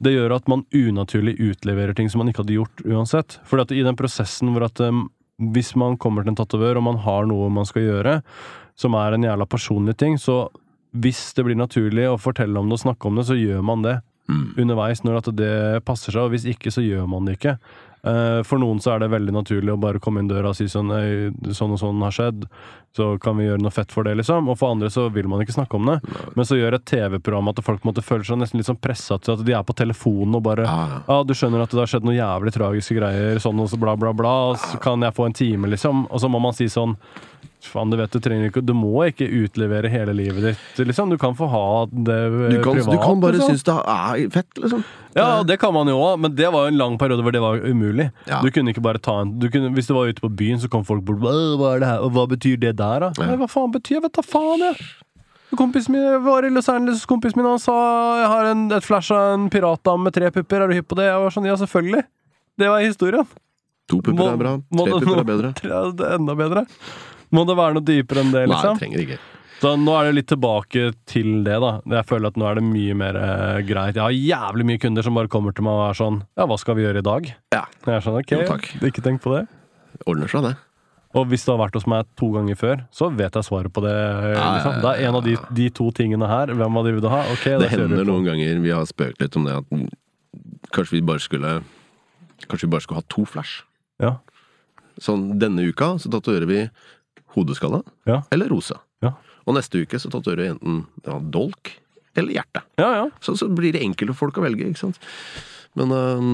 det gjør at man unaturlig utleverer ting som man ikke hadde gjort uansett. Fordi at i den prosessen hvor at um, hvis man kommer til en tatovør, og man har noe man skal gjøre, som er en jævla personlig ting, så hvis det blir naturlig å fortelle om det og snakke om det, så gjør man det Mm. underveis når at det passer seg, og hvis ikke, så gjør man det ikke. Eh, For noen så er det veldig naturlig å bare komme inn døra og si sånn «Øy, sånn og sånn har skjedd, så kan vi gjøre noe fett for det, liksom. Og for andre så vil man ikke snakke om det. Men så gjør et TV-program at folk måtte føle seg nesten litt sånn pressa til at de er på telefonen og bare Ja, ah, Ja, du skjønner at det har skjedd noen jævlig tragiske greier, sånn og så bla, bla, bla, og så kan jeg få en time, liksom. Og så må man si sånn Faen, du vet, du trenger ikke Du må ikke utlevere hele livet ditt, liksom. Du kan få ha det Du kan, privat. du kan bare liksom. synes det er fett, liksom. Ja, det kan man jo òg, men det var jo en lang periode hvor det var umulig. Ja. Du kunne ikke bare ta en du kunne, Hvis du var ute på byen, så kom folk bort «Hva hva er det her, og hva betyr det der, da? Nei, hva faen betyr det? Vet da faen, jeg! Kompisen min jeg var i Los Angeles, kompisen min han sa jeg har en, et flash av en piratdame med tre pupper, er du hypp på det? Jeg var sånn, ja, selvfølgelig. Det var historien. To pupper Må- er bra, tre det- pupper er bedre. Tre, det er enda bedre. Må det være noe dypere enn det, Nei, liksom? trenger ikke. Så nå er det litt tilbake til det, da. Jeg føler at nå er det mye mer eh, greit. Jeg har jævlig mye kunder som bare kommer til meg og er sånn Ja, hva skal vi gjøre i dag? Ja, Jeg er sånn, ok, Jo, takk. ikke tenk på det. ordner seg det. Og hvis du har vært hos meg to ganger før, så vet jeg svaret på det. Liksom. Det er en av de, de to tingene her. Hvem av de vil du ha? Okay, Det hender noen ganger vi har spøkt litt om det at kanskje vi bare skulle Kanskje vi bare skulle ha to flash. Ja. Sånn denne uka så tatoverer vi hodeskalle Ja. eller rosa. Ja. Og neste uke så tatoverer vi enten ja, dolk eller hjerte. Ja, ja. Så, så blir det enkelt for folk å velge, ikke sant. Men øh,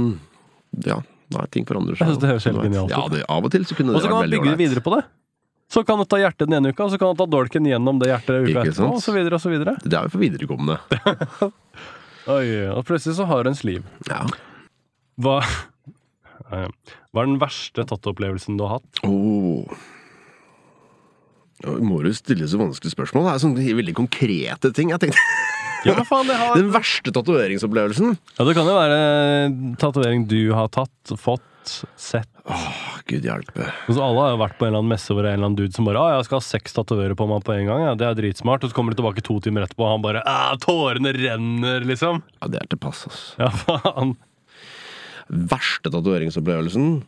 ja, nei, ting forandrer seg. Det høres helt genialt ut. Ja, det, av og til så kunne Og så kan man bygge det videre på det. Så kan du ta hjertet den ene uka, og så kan du ta dolken gjennom det hjertet uka etterpå, så videre. Det er jo for viderekommende. Oi, og plutselig så har du en sliv. Ja. Hva, hva er den verste tattopplevelsen du har hatt? Oh. Må du stille så vanskelige spørsmål? Det er sånne veldig konkrete ting. Jeg tenkte. Ja, men faen, det har Den verste tatoveringsopplevelsen? Ja, Det kan jo være tatovering du har tatt, fått, sett. Åh, Gud hjelpe. Altså, alle har jo vært på en eller annen messe hvor det er en eller annen dude som bare ah, 'Jeg skal ha seks tatovører på meg på en gang.' Ja, det er dritsmart. Og så kommer du tilbake to timer etterpå, og han bare ah, 'Tårene renner', liksom. Ja, det er til pass, ass. Ja, faen. Verste tatoveringsopplevelsen?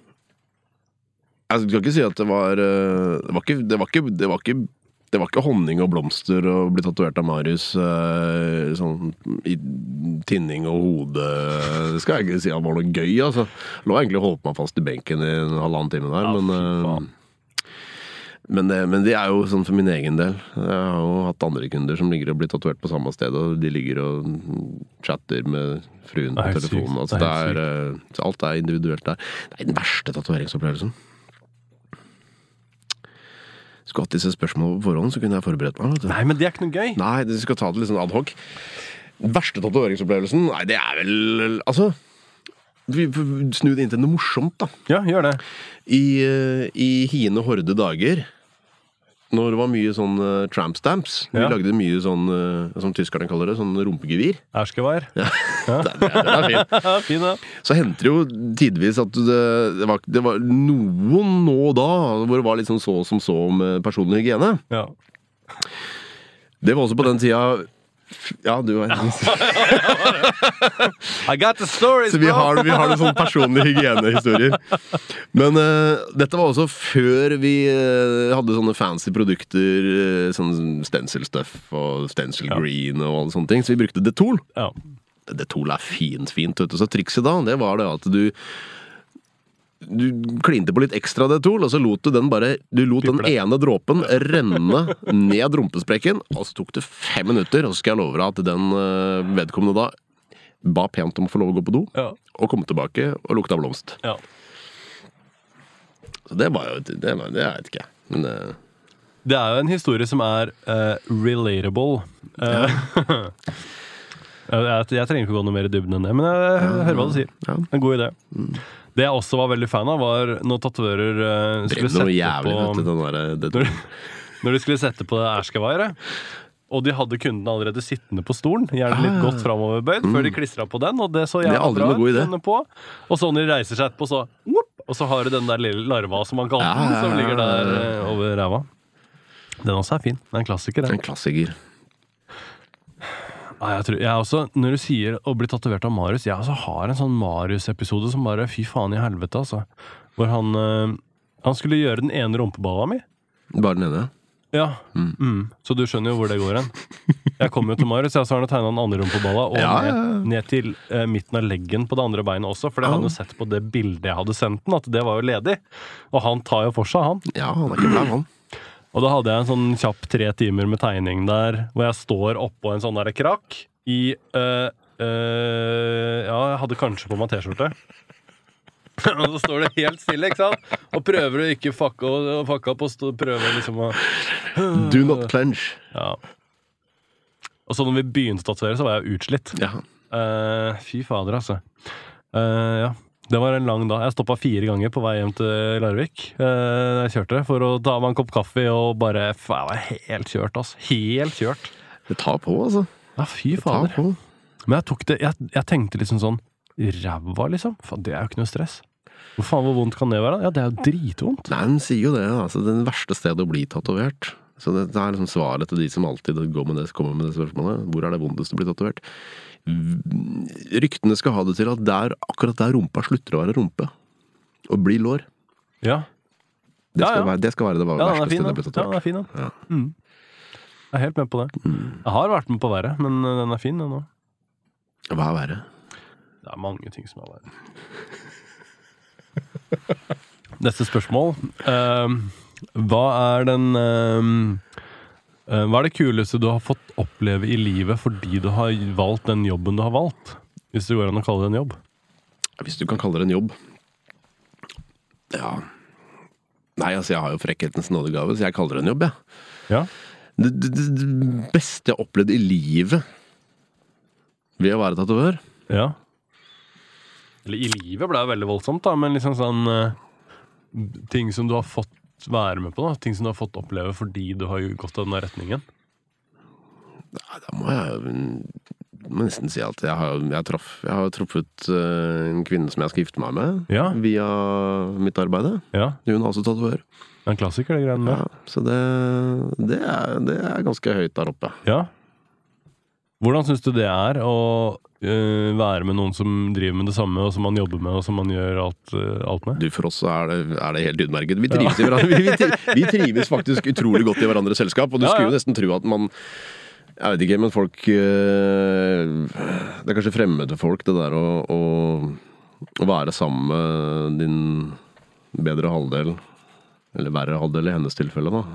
Jeg skal ikke si at det var øh, Det var ikke Det var ikke, det var ikke, det var ikke honning og blomster å bli tatovert av Marius øh, sånn i tinning og hode. Det skal jeg ikke si at var noe gøy, altså. Lå egentlig og holdt meg fast i benken i en halvannen time der, Ja, men fy øh, men det, men det er jo sånn for min egen del. Jeg har jo hatt andre kunder som ligger og blir tatovert på samme sted, og de ligger og chatter med fruen på telefonen. Altså, er er, eh, alt er individuelt der. Det er den verste tatoveringsopplevelsen. Skulle hatt disse spørsmålene på forhånd, så kunne jeg forberedt meg. Vet du. Nei, men det er ikke noe gøy. Nei, du skal ta det litt sånn adhoc. Den verste tatoveringsopplevelsen? Nei, det er vel Altså vi Snu det inn til noe morsomt, da. Ja, gjør det. I, eh, i hiende horde dager, når det var mye sånn uh, tramp stamps Vi Ja. lagde mye sånn, uh, som tyskerne kaller det, sånn rumpegevir. Erskevær. Det, det, det er fint. Ja, fin, ja. Så hendte det jo tidvis at det, det, var, det var noen nå og da hvor det var sånn så som så om personlig hygiene. ja. Det var også på den tida Ja, du vet. I got the stories, Så vi har, vi har noen sånne personlige hygienehistorier. Men uh, dette var også før vi uh, hadde sånne fancy produkter, uh, sånn stencil stuff og stencil Ja. green og alle sånne ting, så vi brukte Detol. Ja. Detol er fint, fint, vet du. Så trikset da, det var det at du du klinte på litt ekstra Detol, og så lot du den bare Du lot den ene dråpen renne ned rumpesprekken, og så tok det fem minutter, og så skal jeg love deg at den eh, vedkommende da ba pent om å få lov å gå på do, Ja. og komme tilbake og lukta blomst. ja. Så det var jo Det, var, det vet ikke jeg. Men det Det er jo en historie som er uh, relatable. Eh, jeg, jeg, trenger ikke å gå noe mer i dybden enn det, men jeg, jeg hører hva du sier. En god idé. Det jeg også var veldig fan av, var når tatoverer uh, skulle sette jævlig, på du, der det, når, Når de skulle sette på det Erskevairet. Og de hadde kundene allerede sittende på stolen, gjerne litt Ah. godt framoverbøyd, før de klistra på den. Og det så aldri bra ut. På. Og så når de reiser seg etterpå, så whoop, Og så har du den der lille larva, som man kaller den, ja, som ligger der eh, over ræva. Den også er fin. Det er en klassiker. Den. En klassiker. Nei, jeg, tror, jeg også, når du sier å bli tatovert av Marius Jeg også har en sånn Marius-episode som bare Fy faen i helvete, altså. Hvor han øh, Han skulle gjøre den ene rumpeballa mi. Bare den ene. Ja. Mm. Så du skjønner jo hvor det går hen. Jeg kom jo til Marius, jeg, så har han tegna den andre rumpeballa, og Ja, ja, ja. ned, ned til eh, midten av leggen på det andre beinet også. For det hadde jo sett på det bildet jeg hadde sendt den, at det var jo ledig. Og han tar jo for seg, han. Ja, han er ikke flau, han. Og da hadde jeg en sånn kjapp tre timer med tegning der, hvor jeg står oppå en sånn der krakk i øh, øh, Ja, jeg hadde kanskje på meg T-skjorte. og så står det helt stille, ikke sant? Og prøver å ikke fucke, opp og stå, prøver liksom å Do not clench. Ja. Og så når vi begynte å tatovere, så var jeg utslitt. Ja. Uh, fy fader, altså. Uh, ja. Det var en lang dag. Jeg stoppa fire ganger på vei hjem til Larvik. eh, jeg kjørte For å ta meg en kopp kaffe og bare faen, Jeg var helt kjørt, altså. Helt kjørt. Det tar på, altså. Ja, fy fader. Men jeg tok det Jeg, jeg tenkte liksom sånn Ræva, liksom? Faen, det er jo ikke noe stress. Hvor faen, hvor vondt kan det være? Ja, det er jo dritvondt. Nei, hun sier jo det. Altså, det verste stedet å bli tatovert. Så det, det er liksom svaret til de som alltid går med det, kommer med det spørsmålet. Hvor er det vondest å bli tatovert? Ryktene skal ha det til at der, akkurat der rumpa slutter å være rumpe, og blir lår. Ja, Det skal, ja. Være, det skal være det ja verste er fin, stedet å bli Ja, den er fin, den. Ja. Mm. Jeg er helt med på det. Jeg har vært med på verre, men eh, den er fin, den òg. Hva er verre? Det er mange ting som er verre. Neste spørsmål. Uh, hva er den uh, Hva er det kuleste du har fått oppleve i livet fordi du har valgt den jobben du har valgt? Hvis det går an å kalle det en jobb. Hvis du kan kalle det en jobb Ja Nei, altså, jeg har jo frekkhetens nådegave, så jeg kaller det en jobb, jeg. Ja. Det, det, det, det beste jeg har opplevd i livet ved å være tatovør ja. Eller i livet ble det veldig voldsomt, da, men liksom sånn eh, Ting som du har fått være med på, da. Ting som du har fått oppleve fordi du har gått av denne retningen. Nei, Da må jeg må nesten si at jeg har, jeg traff, jeg har truffet eh, en kvinne som jeg skal gifte meg med, Ja. via mitt arbeid. Ja, Hun har også tatovør. det er en klassiker, det greiene der. Ja, så det, det, er, det er ganske høyt der oppe. Ja. Hvordan syns du det er å øh, være med noen som driver med det samme, og som man jobber med, og som man gjør alt, uh, alt med? Du, For oss er det, er det helt utmerket. Vi trives, i hverandre. Vi, vi, vi trives faktisk utrolig godt i hverandres selskap, og du Ja, skulle jo nesten tro at man Jeg vet ikke, men folk eh, Det er kanskje fremmede folk, det der å, å, å være sammen med din bedre halvdel. Eller verre halvdel i hennes tilfelle, da.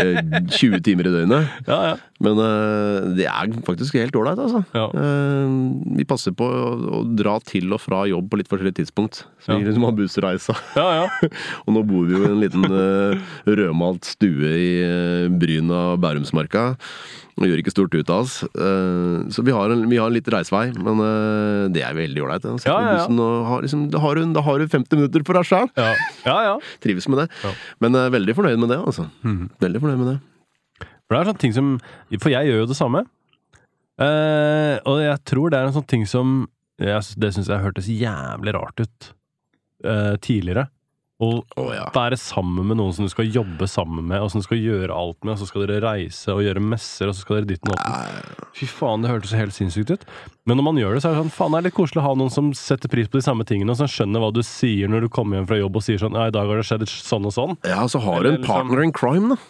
Eh, 20 timer i døgnet. Ja, ja. Men eh, det er faktisk helt ålreit, altså. Eh, vi passer på å, dra til og fra jobb på litt forskjellige tidspunkt. Så vi liksom har bussreisa. ja, ja. Og nå bor vi jo i en liten eh, rødmalt stue i Bryna Bærumsmarka. Og gjør ikke stort ut av oss. Eh, så vi har, en, vi har en litt reisevei, men eh, det er veldig ålreit. Ja, ja, ja. liksom, da, har du, da har du 50 minutter for deg sjøl! ja. ja, ja. Trives med det. Men eh, veldig fornøyd med det, altså. Mhm. Veldig fornøyd med det. For det er sånne ting som For jeg gjør jo det samme. Eh, og jeg tror det er en sånn ting som jeg, Det syns jeg hørtes jævlig rart ut eh, tidligere. Å oh, ja. være sammen med noen som du skal jobbe sammen med, og som du skal gjøre alt med, og så skal dere reise og gjøre messer, og så skal dere ditten og datten. Fy faen, det hørtes helt sinnssykt ut. Men når man gjør det, så er det sånn Faen, det er litt koselig å ha noen som setter pris på de samme tingene, og som skjønner hva du sier når du kommer hjem fra jobb og sier sånn Ja, i dag har det skjedd sånn og sånn. Ja, så har du en liksom- partner in crime, da.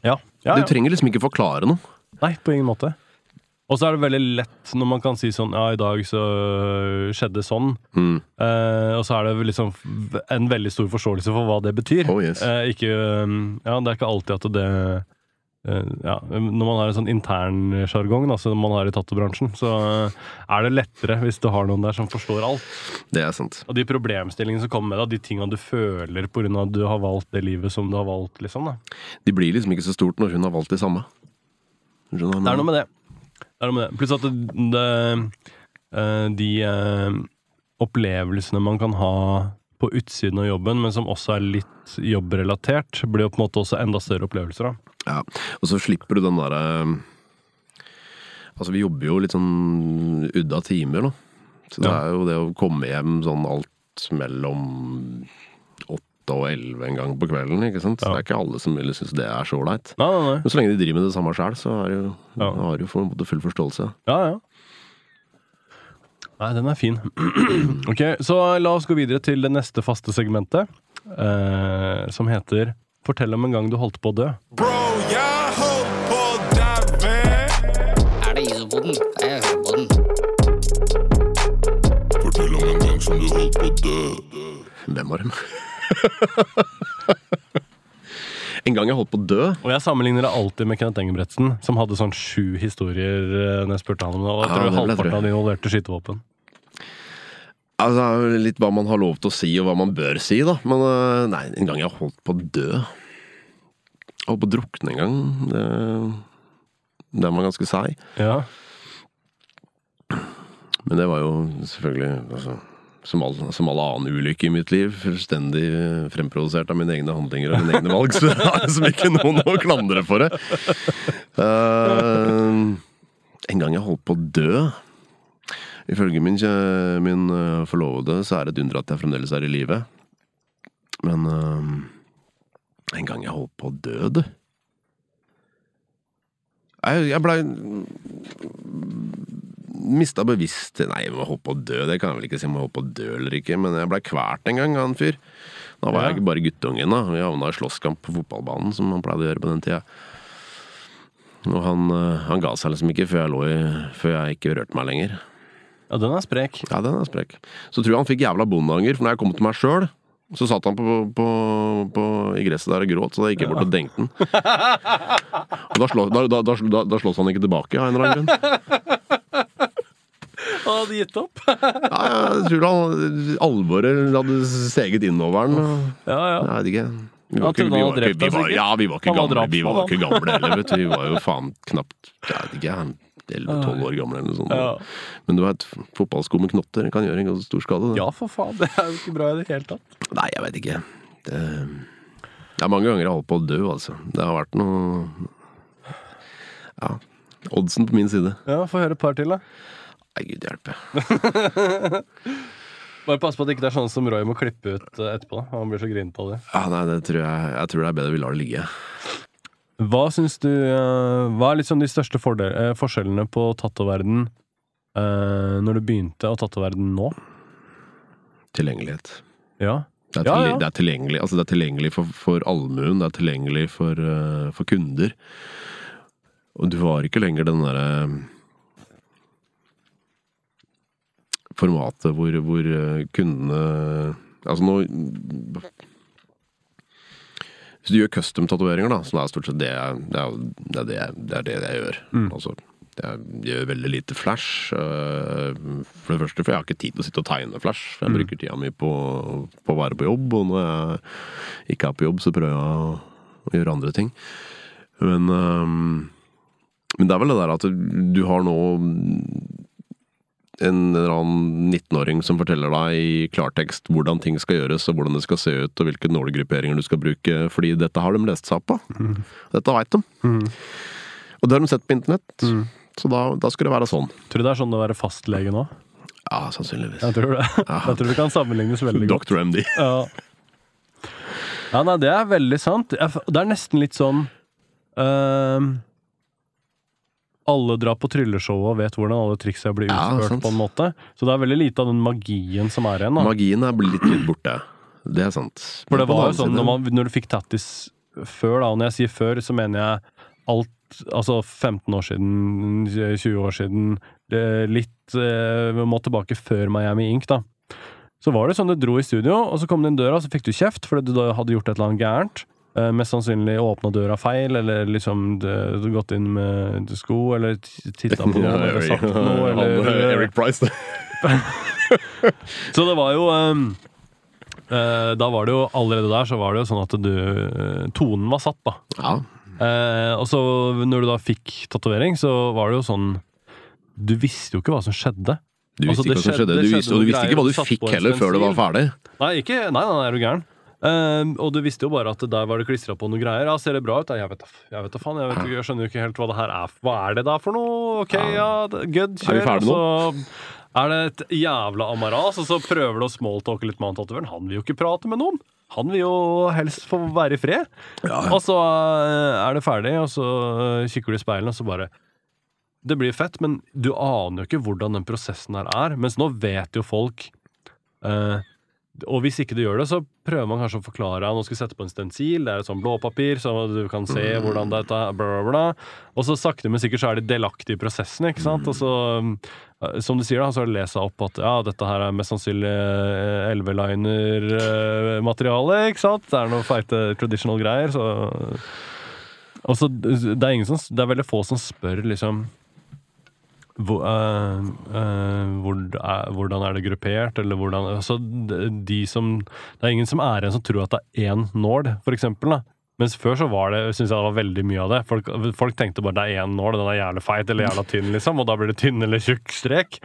Ja. ja, Du trenger liksom ikke forklare noe. Nei, på ingen måte. Og så er det veldig lett når man kan si sånn Ja, i dag så skjedde sånn. Mm. Eh, og så er det liksom en veldig stor forståelse for hva det betyr. Oh, yes. Eh, ikke Ja, det er ikke alltid at det eh, ja, Når man har en sånn intern sjargong altså man har i tattobransjen, så eh, er det lettere hvis du har noen der som forstår alt. Det er sant. Og de problemstillingene som kommer med deg, de tingene du føler pga. at du har valgt det livet som du har valgt, liksom. da. De blir liksom ikke så stort når hun har valgt det samme. Det er noe med det. Pluss at det, det, eh, de eh, opplevelsene man kan ha på utsiden av jobben, men som også er litt jobbrelatert, blir jo på en måte også enda større opplevelser. da. Ja, og så slipper du den derre Altså, vi jobber jo litt sånn udda timer, da. Så det Ja. er jo det å komme hjem sånn alt mellom åtte og elleve en gang på kvelden. ikke sant? Så Det er ikke alle som ville synes det er så ålreit. Men så lenge de driver med det samme sjøl, så er det jo, ja. har du på full forståelse. Ja, ja. Nei, den er fin. ok, så la oss gå videre til det neste faste segmentet, eh, som heter Fortell om en gang du holdt på å dø. Bro, jeg holdt på å daue! Er det isopoden? Er jeg isopoden? Fortell om en gang som du holdt på å dø. Hvem var dem? jeg holdt på å dø. Og jeg sammenligner det alltid med Kenneth Engebretsen, som hadde sånn sju historier eh, når jeg spurte han om det. Og jeg Ja, tror jeg halvparten av de involverte skytevåpen. Altså, litt hva man har lov til å si, og hva man bør si, da. Men øh, nei, en gang jeg holdt på å dø holdt på å drukne en gang. Det, den var ganske seig. Ja. Men det var jo selvfølgelig altså, som, all, som alle annen ulykke i mitt liv, fullstendig fremprodusert av mine egne handlinger og mine egne valg, så det liksom ikke noen å klandre for det. Uh, en gang jeg holdt på å dø Ifølge min, min eh, forlovede så er det et under at jeg fremdeles er i live. Men uh, en gang jeg holdt på å dø, du Jeg, jeg blei mista bevisst Nei, jeg må håpe på å dø, det kan jeg vel ikke si om jeg holdt på å dø eller ikke, men jeg blei kvalt en gang av en fyr. Da var jeg ikke bare guttungen, da. Vi havna i slåsskamp på fotballbanen, som han pleide å gjøre på den tida. Og han, eh, han ga seg liksom ikke før jeg, lå i, før jeg ikke rørte meg lenger. ja, den er sprek. Ja, den er sprek. Så tror jeg han fikk jævla bondeanger, for når jeg kom til meg sjøl, så satt han på, på, på, i gresset der og gråt, så da gikk jeg bort og dengte den. Og da, slå, da, da, da, da, da slåss han ikke tilbake av en eller annen grunn. Han hadde gitt opp. Ja, jeg tror han, alvoret hadde seget innover han. Ja, ja. Jeg vet ikke. Vi var ikke, vi var vi var, ja, vi var ikke gamle, vi var ikke gamle heller, vet du. Vi var jo faen knapt jeg vet ikke, 11-12 år gamle eller noe sånt. Ja. Men du vet, fotballsko med knotter kan gjøre en ganske stor skade. det. ja, for faen. Det er jo ikke bra i det hele tatt. Nei, jeg vet ikke. Det, det er mange ganger jeg har holdt på å dø, altså. Det har vært noe Ja. Oddsen på min side. Ja, Få høre et par til, da. Nei, gud hjelpe. Bare pass på at det ikke er sånn som Roy må klippe ut eh, etterpå. Han blir så grinete av det. Ja, nei, det tror jeg, jeg tror det er bedre vi lar det ligge. Hva syns du eh, Hva er liksom de største fordel, eh, forskjellene på tattoverden uh, når du begynte, og tattoverden nå? Tilgjengelighet. Ja. Det er, Ja, ja. Det er tilgjengelig, altså det er tilgjengelig for, for allmuen, det er tilgjengelig for, eh, for kunder. Og du var ikke lenger den derre formatet hvor, hvor eh, kundene Altså nå Hvis du gjør custom-tatoveringer, da, som er stort sett det jeg, det er, det er det, jeg- det, er det jeg gjør. Altså, jeg gjør veldig lite flash. øh, For det første, for jeg har ikke tid til å sitte og tegne flash. For jeg bruker tida mi på, på å være på jobb, og når jeg ikke er på jobb, så prøver jeg å, å gjøre andre ting. Men, men det er vel det der at du har nå en eller annen 19-åring som forteller deg i klartekst hvordan ting skal gjøres, og hvordan det skal se ut, og hvilke nålegrupperinger du skal bruke, fordi dette har de lest seg opp på. Dette veit de. Og det har de sett på internett. Så da, da skal det være sånn. Tror du det er sånn å være fastlege nå? Ja, sannsynligvis. Jeg tror det. Jeg tror det kan sammenlignes veldig godt. Dr. MD. Ja. ja, nei, det er veldig sant. Det er nesten litt sånn ehm, Alle drar på trylleshowet og vet hvordan alle triksa blir utført, Ja, på en måte. Så det er veldig lite av den magien som er igjen. da Magien er blitt litt borte. Det er sant. For det var jo sånn når, man, når du fikk tattis før, da, og når jeg sier før, så mener jeg alt Altså 15 år siden, 20 år siden, litt eh, Vi må tilbake før Miami Ink, da. Så var det sånn du dro i studio, og så kom du inn døra, så fikk du kjeft fordi du hadde gjort et eller annet gærent. Eh, mest sannsynlig åpna døra feil, eller liksom du gått inn med sko, eller titta på noe, eller sagt noe, eller Eric Price, det. så det var jo um, uh, Da var det jo allerede der så var det jo sånn at du eh, Tonen var satt, da. Ja. Uh, og så når du da fikk tatovering, så var det jo sånn Du visste jo ikke hva som skjedde. Du visste Altså, ikke hva som skjedde- skjedde. Du visste, og du visste ikke hva du fikk heller før det var ferdig. Nei, ikke, nei, nei, er du gæren? Eh, og du visste jo bare at der var det klistra på noen greier. Ja, Ser det bra ut? Jeg vet da jeg vet faen. Jeg, vet, jeg skjønner jo ikke helt hva det her er. Hva er det da for noe? Ok, ja, good, Er vi kjør. ferdige nå? er det et jævla amaras, og så prøver du å smalltalke litt med han tatoveren. Han vil jo ikke prate med noen. Han vil jo helst få være i fred. Og så eh, er det ferdig, og så eh, kikker du i speilet, og så bare Det blir fett, men du aner jo ikke hvordan den prosessen her er. Mens nå vet jo folk eh, og hvis ikke du gjør det, så prøver man kanskje å forklare Nå skal vi sette på en stensil, det er et sånt blåpapir, så du kan se hvordan dette bla, bla, bla. Og så sakte, men sikkert så er de delaktige i prosessen, ikke sant? Og så, eh, som du sier, da, så har du lest opp at ja, dette her er mest sannsynlig eh, elveliner-materiale, ikke sant? Det er noe feite traditional greier, så Og så det er ingen som Det er veldig få som spør, liksom hvor, uh, uh, hvor, uh, hvordan er det gruppert, eller hvordan altså, de, som Det er ingen som er igjen som tror at det er én nål, for eksempel. Da. Mens før så var det synes jeg det var veldig mye av det. Folk, folk tenkte bare det er én nål, den er jævlig feit eller jævla tynn, liksom, og da blir det tynn eller tjukk strek.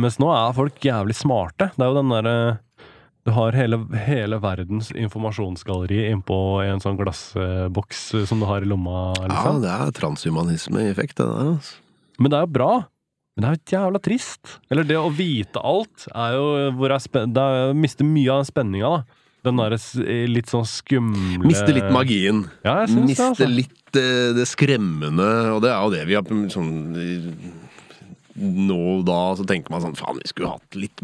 Mens nå er folk jævlig smarte. Det er jo den derre du har hele, hele verdens informasjonsgalleri innpå en sånn glassboks som du har i lomma. Ja, Liksom. det er transhumanisme i effekt, det der. Altså. Men det er jo bra. Men det er jo jævla trist. Eller det å vite alt er jo hvor jeg, spen Det er å miste mye av spenninga, da. Den derre litt sånn skumle Miste litt magien. Ja, jeg syns det, Miste altså. litt eh, det skremmende, og det er jo det vi har sånn nå da så tenker man sånn Faen, vi skulle hatt litt,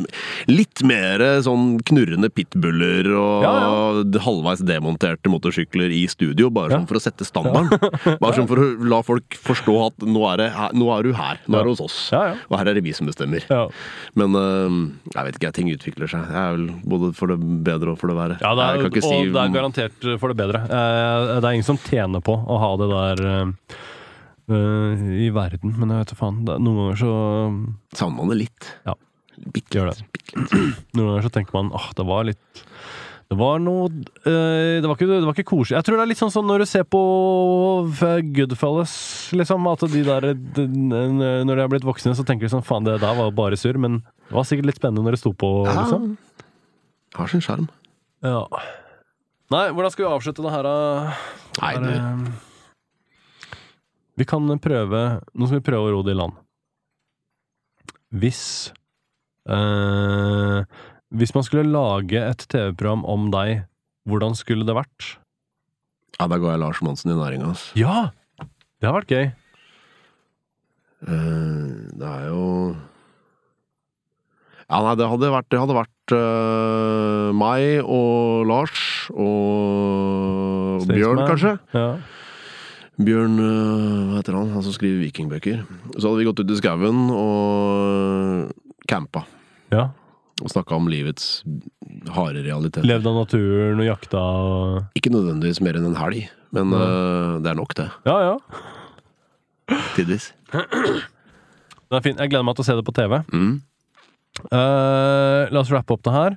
litt mer sånn knurrende pitbuller og Ja, halvveis demonterte motorsykler i studio, bare Ja. sånn for å sette standarden. Bare sånn for å la folk forstå at nå er, det, nå er du her. Nå er du hos oss. Ja, ja. Og her er det vi som bestemmer. Ja. Men jeg vet ikke, ting utvikler seg. Jeg er vel både for det bedre og for det verre. Ja, det er, Jeg kan ikke si- og det er garantert for det bedre. Eh, det er ingen som tjener på å ha det der eh, eh, i verden, men jeg vet da faen. Det, er- noen ganger så Savner man det litt. Ja. Bitte litt. det. Bitte litt. Noen ganger så tenker man åh, det var litt det var noe øh, det, var ikke, det var ikke koselig. Jeg tror det er litt sånn som når du ser på eh, Goodfellas, liksom. At de der de, Når de har blitt voksne, så tenker de sånn faen, det der var bare surr. Men det var sikkert litt spennende når det sto på, liksom. Har sin sjarm. Ja. Nei, hvordan skal vi avslutte det her, da? Nei, Er det- Vi kan prøve Nå skal vi prøve å ro det i land. Hvis eh, Hvis man skulle lage et TV-program om deg, hvordan skulle det vært? ja, da går jeg Lars Monsen i næringa, altså. Ja! Det har vært gøy. Eh, det er jo Ja, nei, det hadde vært, det hadde vært eh, meg og Lars og Bjørn, kanskje. Ja. Bjørn eh, Hva heter han? Han som skriver vikingbøker. Så hadde vi gått ut i skauen og campa. ja. Og snakka om livets harde realitet. Levd av naturen og jakta og Ikke nødvendigvis mer enn en helg, men eh, det er nok, det. Ja, ja. Tidvis. Det er fint. Jeg gleder meg til å se det på TV. Mm. Uh, la oss rappe opp det her.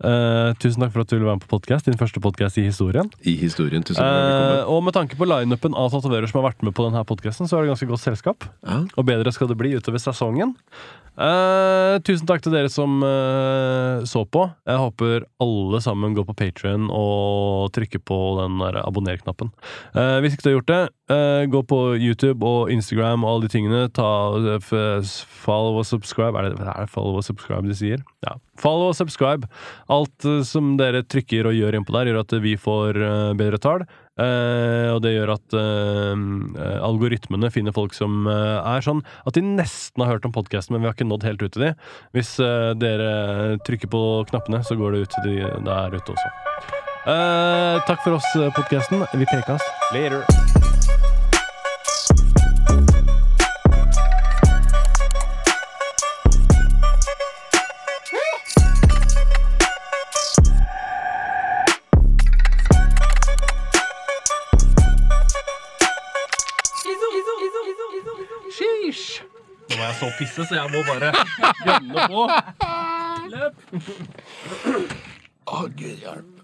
Eh, tusen takk for at du ville være med på podcast, din første podkast i historien. I historien. Tusen takk kom. og med tanke på lineupen av tatoverer som har vært med på denne podcasten, så er det ganske godt selskap. Ja. Og bedre skal det bli utover sesongen. Uh, tusen takk til dere som så på. Jeg håper alle sammen går på Patrion og trykker på den abonner-knappen. Hvis ikke du har gjort det, gå på YouTube og Instagram og alle de tingene. Ta, follow og subscribe. Er det, er det follow og subscribe de sier? Ja. Follow og subscribe. Alt eh, som dere trykker og gjør innpå der, gjør at vi får eh, bedre tall. Uh, og det gjør at eh, algoritmene finner folk som uh, er sånn at de nesten har hørt om podkasten, men vi har ikke nådd helt ut til de. Hvis dere trykker på knappene, så går det ut til de der ute også. Takk for oss, podkasten. Vi prekes. Later. Må pisse, så jeg må bare gønne på. Løp. Å, gud hjelpe.